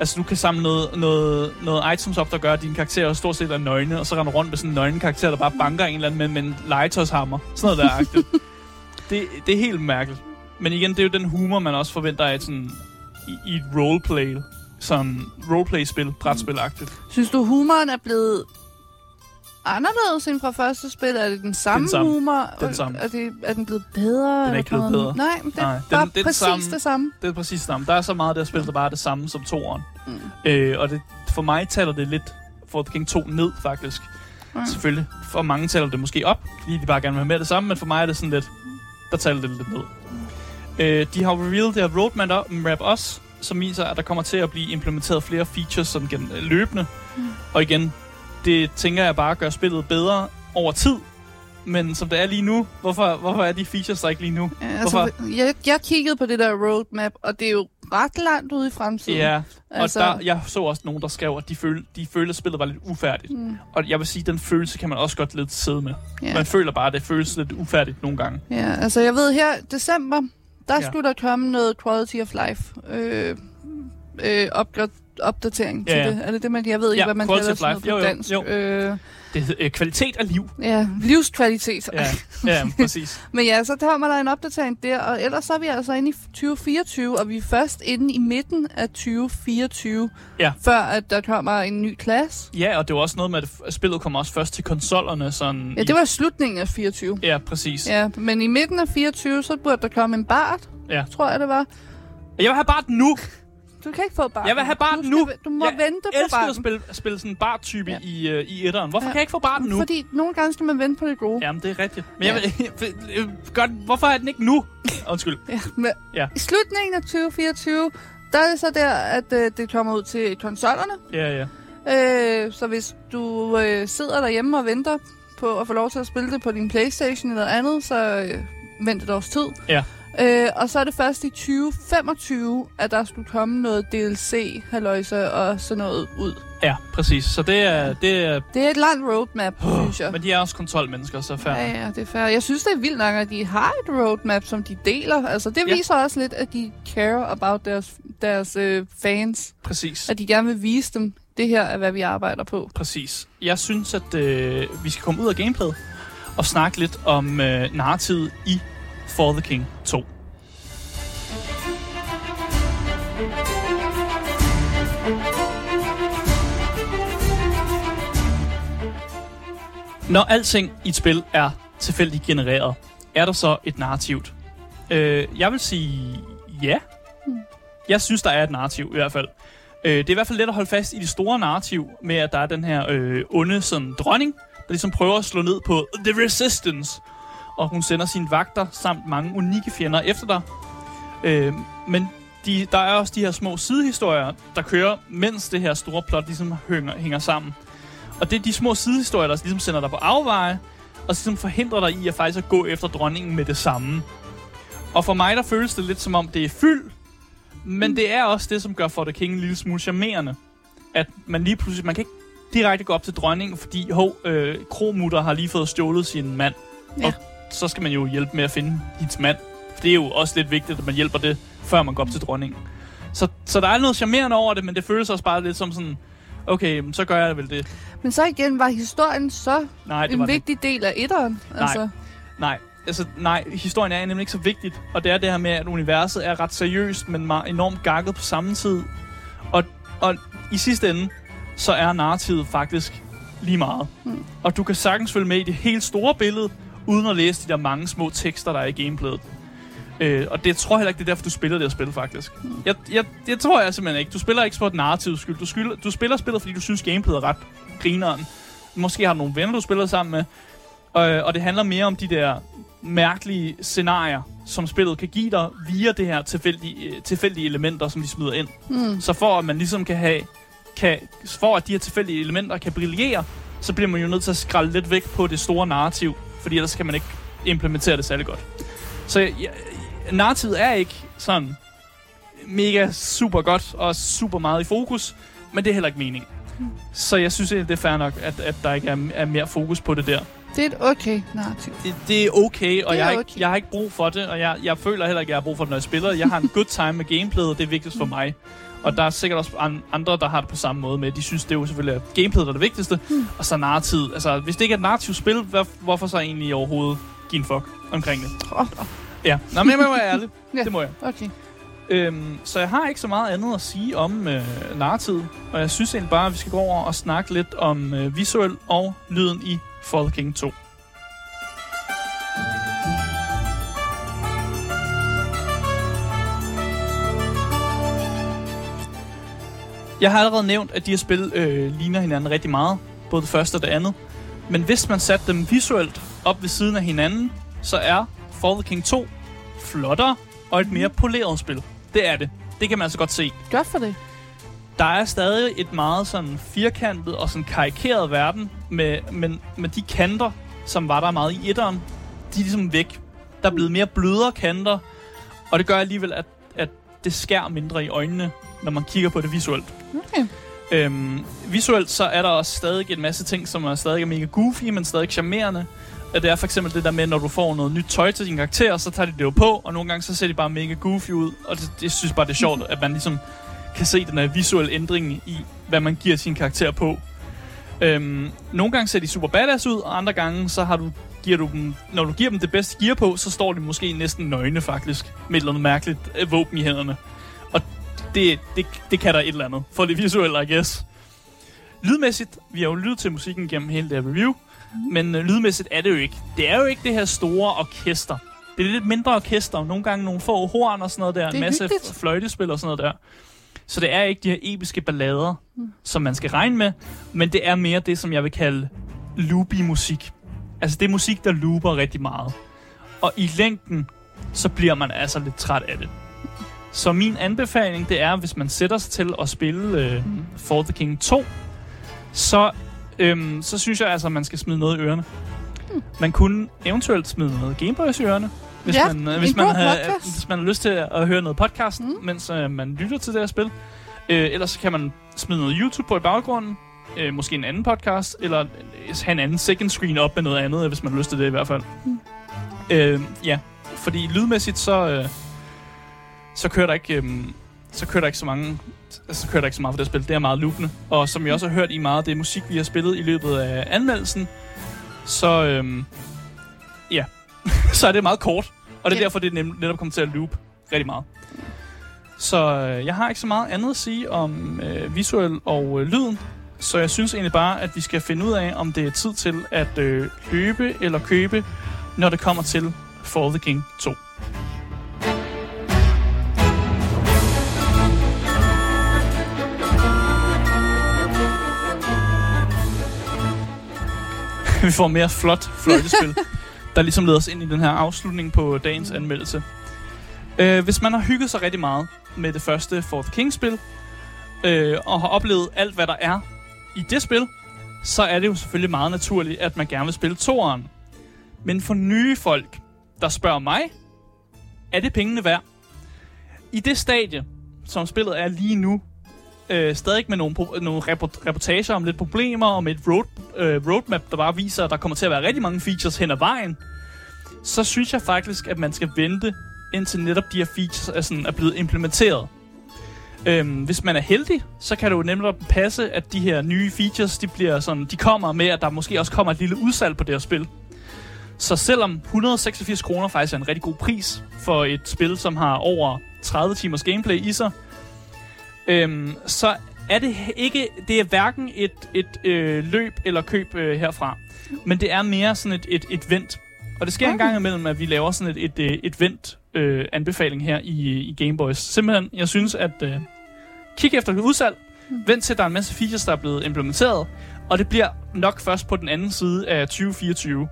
Altså, du kan samle noget, noget, noget items op, der gør, at dine karakterer stort set er nøgne, og så render rundt med sådan en nøgne karakter, der bare banker en eller anden med, med en legetøjshammer. Sådan noget der er agtigt. det, det er helt mærkeligt. Men igen, det er jo den humor, man også forventer af sådan, i, i et roleplay, sådan roleplay-spil, brætspil-agtigt. Synes du, humoren er blevet anderledes end fra første spil? Er det den samme, Den samme. humor? Den samme. Er, det, er den blevet bedre? Den er ikke blevet bedre. Nej, det er Nej, den- bare det er den præcis samme. det samme. Det er præcis det samme. Der er så meget af det her spil, der bare er det samme som toeren. Mm. Øh, og det, for mig taler det lidt for The King 2 ned, faktisk. Mm. Selvfølgelig. For mange taler det måske op, fordi de bare gerne vil have mere det samme, men for mig er det sådan lidt, der taler det lidt ned. Øh, de har revealed det her roadmap map også, som viser, at der kommer til at blive implementeret flere features sådan gen- løbende. Mm. Og igen, det tænker jeg bare gør spillet bedre over tid. Men som det er lige nu, hvorfor, hvorfor er de features der ikke lige nu? Ja, altså, jeg, jeg kiggede på det der roadmap, og det er jo ret langt ude i fremtiden. Ja, og altså, der, jeg så også nogen, der skrev, at de følte, de følte, at spillet var lidt ufærdigt. Mm, Og jeg vil sige, at den følelse kan man også godt lidt sidde med. ja. Man føler bare, at det føles lidt ufærdigt nogle gange. ja, altså jeg ved her, december, der ja. skulle der komme noget quality of life øh, øh, opgradering opdatering Ja, til ja. det. Er det det, man... Jeg ved ikke, Ja, hvad man kalder sådan noget på Jo, dansk. jo. Øh, Det hedder øh, kvalitet af liv. ja, livskvalitet. Ja, ja præcis. Men ja, så kommer der en opdatering der, og ellers så er vi altså inde i 2024, og vi er først inde i midten af 2024, Ja. før at der kommer en ny klasse. Ja, og det var også noget med, at spillet kom også først til konsollerne. Sådan Ja, i- det var slutningen af 24. Ja, præcis. Ja. Ja, men i midten af 24, så burde der komme en bart, Ja. tror jeg det var. Jeg vil have bare nu. Du kan ikke få bart. Jeg vil have barten du nu. Skal, du må Jeg vente på Jeg elsker barten. at spille, spille sådan en bar-type Ja. i, uh, i etteren. Hvorfor Ja. kan jeg ikke få barten nu? Fordi nogle gange skal man vente på det gode. Jamen, det er rigtigt. Men jeg vil, øh, godt, hvorfor er den ikke nu? Undskyld. Ja, men Ja. I slutningen af 2024, der er det så der, at øh, det kommer ud til konsollerne. Ja, ja. Øh, så hvis du øh, sidder derhjemme og venter på at få lov til at spille det på din Playstation eller andet, så øh, vent et års tid. Ja. Øh, og så er det først i 2025, at der skulle komme noget DLC, halløjse og sådan noget ud. Ja, præcis. Så det er... Det er Det er et langt roadmap, oh, synes jeg. men de er også kontrolmennesker, så fair. Ja, ja, det er fair. Jeg synes, det er vildt nok, at de har et roadmap, som de deler. Altså, det Ja. viser også lidt, at de care about deres, deres øh, fans. Præcis. At de gerne vil vise dem, det her er, hvad vi arbejder på. Præcis. Jeg synes, at øh, vi skal komme ud af gameplayet og snakke lidt om øh, narrativet i for the King 2. Når alting i et spil er tilfældigt genereret, er der så et narrativt? Øh, jeg vil sige ja. Jeg synes, der er et narrativ i hvert fald. Øh, det er i hvert fald let at holde fast i det store narrativ med, at der er den her øh, onde sådan, dronning, der ligesom prøver at slå ned på The Resistance. Og hun sender sine vagter samt mange unikke fjender efter dig. Øh, men de, der er også de her små sidehistorier, der kører, mens det her store plot ligesom hænger, hænger sammen. Og det er de små sidehistorier, der ligesom sender dig på afveje, og ligesom forhindrer dig i at faktisk at gå efter dronningen med det samme. Og for mig, der føles det lidt som om, det er fyld, men det er også det, som gør For the King en lille smule charmerende. At man lige pludselig, man kan ikke direkte gå op til dronningen, fordi hov, øh, kromutter har lige fået stjålet sin mand. Ja. Og så skal man jo hjælpe med at finde hendes mand. For det er jo også lidt vigtigt, at man hjælper det, før man går op til dronningen. Så, så der er noget charmerende over det, men det føles også bare lidt som sådan, okay, så gør jeg vel det. Men så igen, var historien så Nej, det en var vigtig del af etteren? Altså, Nej, altså nej, historien er nemlig ikke så vigtigt. Og det er det her med, at universet er ret seriøst, men enormt gakket på samme tid. Og, og i sidste ende, så er narrativet faktisk lige meget. Hmm. Og du kan sagtens følge med i det helt store billede, uden at læse de der mange små tekster, der er i gameplayet. Øh, og det tror jeg heller ikke, det er derfor, du spiller det her spil, faktisk. Jeg, jeg, det tror jeg simpelthen ikke. Du spiller ikke for et narrativs skyld. Du, skyld. du spiller spillet, fordi du synes, gameplayet er ret grineren. Måske har du nogle venner, du spiller sammen med. Og, og det handler mere om de der mærkelige scenarier, som spillet kan give dig via det her tilfældige, øh, tilfældige elementer, som de smider ind. mm, Så for at man ligesom kan have, kan, for at de her tilfældige elementer kan brillere, så bliver man jo nødt til at skralde lidt væk på det store narrativ, fordi ellers kan man ikke implementere det særlig godt. Så ja, narrativet er ikke sådan mega super godt og super meget i fokus, men det er heller ikke meningen. Så jeg synes egentlig, det er fair nok, at, at der ikke er, er mere fokus på det der. det er et okay narrativ. Det, det er okay, og Det er jeg, har ikke, okay. jeg har ikke brug for det, og jeg, jeg føler heller ikke, at jeg har brug for det, når jeg spiller. Jeg har en good time med gameplayet, og det er vigtigst for mig. Og der er sikkert også an- andre, der har det på samme måde med. De synes, det er jo selvfølgelig at gameplayet, der er det vigtigste. Hmm. Og så narrativet. Altså, hvis det ikke er et narrativt spil, hvad, hvorfor så egentlig overhovedet give en fuck omkring det? Oh, Ja, Nå, men jeg må være ærlig. Ja. Det må jeg. okay. Øhm, så jeg har ikke så meget andet at sige om øh, narrativet. Og jeg synes egentlig bare, at vi skal gå over og snakke lidt om øh, visuel og lyden i the King 2. Jeg har allerede nævnt, at de her spil øh, ligner hinanden rigtig meget. Både det første og det andet. Men hvis man satte dem visuelt op ved siden af hinanden, så er For the King 2 flottere og et mere poleret spil. Det er det. Det kan man altså godt se. Godt for det. Der er stadig et meget sådan firkantet og sådan karikeret verden, med, men, med de kanter, som var der meget i etteren, de er ligesom væk. Der er blevet mere blødere kanter, og det gør alligevel, at, at det skær mindre i øjnene, når man kigger på det visuelt. Okay. Øhm, visuelt så er der også stadig en masse ting, som er stadig er mega goofy, men stadig charmerende. Det er for eksempel det der med, når du får noget nyt tøj til din karakter, så tager de det jo på, og nogle gange så ser de bare mega goofy ud. Og det, det synes bare, det er sjovt, at man ligesom kan se den her visuelle ændring i, hvad man giver sin karakter på. Øhm, nogle gange ser de super badass ud, og andre gange så har du, giver du dem, når du giver dem det bedste gear på, så står de måske næsten nøgne faktisk, med et eller andet mærkeligt øh, våben i hænderne. Det, det, det kan der et eller andet, for det visuelle, I guess. Lydmæssigt, vi har jo lyttet til musikken gennem hele det her review, men øh, lydmæssigt er det jo ikke. Det er jo ikke det her store orkester. Det er lidt mindre orkester, nogle gange nogle få horn og sådan noget der, en masse hyggeligt. fløjtespil og sådan noget der. Så det er ikke de her episke ballader, mm. som man skal regne med, men det er mere det, som jeg vil kalde loopy musik. Altså det er musik, der looper rigtig meget. Og i længden, så bliver man altså lidt træt af det. Så min anbefaling, det er, hvis man sætter sig til at spille øh, For the King 2, så, øhm, så synes jeg altså, at man skal smide noget i ørerne. Man kunne eventuelt smide noget Gameboys i ørerne, hvis, Ja, man, øh, en hvis, man podcast. hvis man har lyst til at høre noget podcast, mm. mens øh, man lytter til det her spil. Øh, ellers så kan man smide noget YouTube på i baggrunden, øh, måske en anden podcast, eller øh, have en anden second screen op med noget andet, hvis man har lyst til det i hvert fald. Mm. Øh, ja, fordi lydmæssigt så, øh, så kører der ikke... Øh, så kører der ikke så mange så kører der ikke så meget for det spil. Det er meget loopende. Og som jeg også har hørt i meget af det musik, vi har spillet i løbet af anmeldelsen, så øhm, ja, så er det meget kort. Og det er Ja. derfor, det nem- netop kommer til at loop rigtig meget. Så øh, jeg har ikke så meget andet at sige om øh, visuel og øh, lyden. Så jeg synes egentlig bare, at vi skal finde ud af, om det er tid til at øh, løbe eller købe, når det kommer til For the King 2. vi får mere flot fløjtespil, der ligesom leder os ind i den her afslutning på dagens anmeldelse. Øh, hvis man har hygget sig rigtig meget med det første Fourth King-spil, øh, og har oplevet alt, hvad der er i det spil, så er det jo selvfølgelig meget naturligt, at man gerne vil spille toeren. Men for nye folk, der spørger mig, er det pengene værd? I det stadie, som spillet er lige nu, øh, stadig med nogle, nogle reportager om lidt problemer, og med et road, øh, roadmap, der bare viser, at der kommer til at være rigtig mange features hen ad vejen, så synes jeg faktisk, at man skal vente, indtil netop de her features er, sådan, er blevet implementeret. Øhm, hvis man er heldig, så kan det jo nemlig passe, at de her nye features, de, bliver sådan, de kommer med, at der måske også kommer et lille udsalg på det her spil. Så selvom 186 kroner faktisk er en rigtig god pris for et spil, som har over 30 timers gameplay i sig, øhm, så er det ikke, det er hverken et, et øh, løb eller køb øh, herfra, men det er mere sådan et, et, et vent. Og det sker en Okay. gang imellem, at vi laver sådan et, et, et, et vent øh, anbefaling her i, i Gameboys. Simpelthen, jeg synes, at øh, kig efter et udsalg, vent til, at der er en masse features, der er blevet implementeret, og det bliver nok først på den anden side af 2024.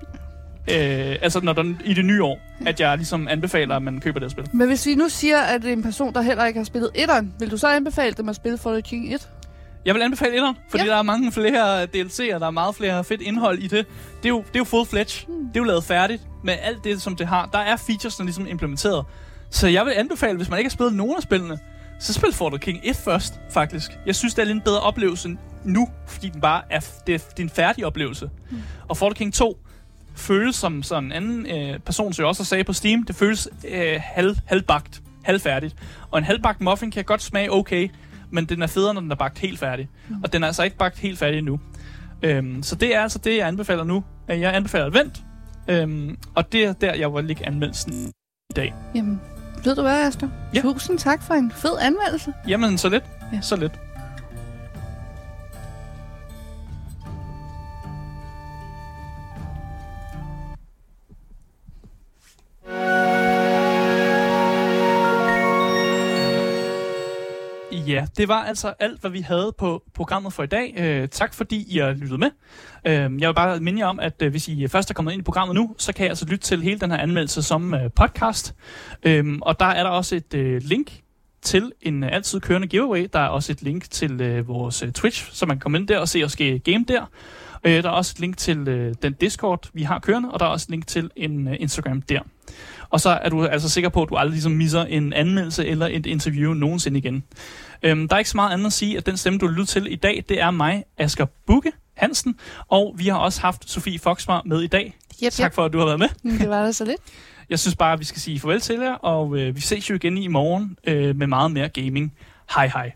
Øh, altså når der, i det nye år, at jeg ligesom anbefaler, at man køber det her spil. Men hvis vi nu siger, at det er en person, der heller ikke har spillet etteren, vil du så anbefale dem at spille the King 1? Jeg vil anbefale etteren, fordi Ja. der er mange flere DLC'er, der er meget flere fedt indhold i det. Det er jo, det er jo full-fledged. Mm. Det er jo lavet færdigt med alt det, som det har. Der er featuresne ligesom implementeret. Så jeg vil anbefale, hvis man ikke har spillet nogen af spillene, så spil the King 1 først, faktisk. Jeg synes, det er lidt en bedre oplevelse nu, fordi den bare er, det er, det er en færdig oplevelse. Mm. Og the King 2 føles som sådan en anden øh, person, som jeg også sagde på Steam, det føles øh, halv, halvbagt, halvfærdigt. Og en halvbagt muffin kan godt smage okay, men den er federe, når den er bagt helt færdig. Mm. Og den er altså ikke bagt helt færdig endnu. Øhm, så det er altså det, jeg anbefaler nu. Øh, Jeg anbefaler vent. Øhm, og det er der, jeg vil lægge anmeldelsen i dag. Jamen, ved du hvad, Asger? Ja. Tusind tak for en fed anmeldelse. Jamen, så lidt. Ja. Så lidt. Ja, det var altså alt, hvad vi havde på programmet for i dag. Øh, tak fordi I har lyttet med. Øh, jeg vil bare minde jer om, at øh, hvis I først er kommet ind i programmet nu, så kan I altså lytte til hele den her anmeldelse som øh, podcast. Øh, og der er der også et øh, link til en øh, altid kørende giveaway. Der er også et link til øh, vores øh, Twitch, så man kan komme ind der og se os ske game der. Øh, der er også et link til øh, den Discord, vi har kørende, og der er også et link til en øh, Instagram der. Og så er du altså sikker på, at du aldrig ligesom misser en anmeldelse eller et interview nogensinde igen. Øhm, der er ikke så meget andet at sige, at den stemme, du lytter til i dag, det er mig, Asger Bukke Hansen, og vi har også haft Sofie Foxmar med i dag. Yep, Tak for, at du har været med. yep. Det var da så lidt. Jeg synes bare, at vi skal sige farvel til jer, og øh, vi ses jo igen i morgen øh, med meget mere gaming. Hej hej.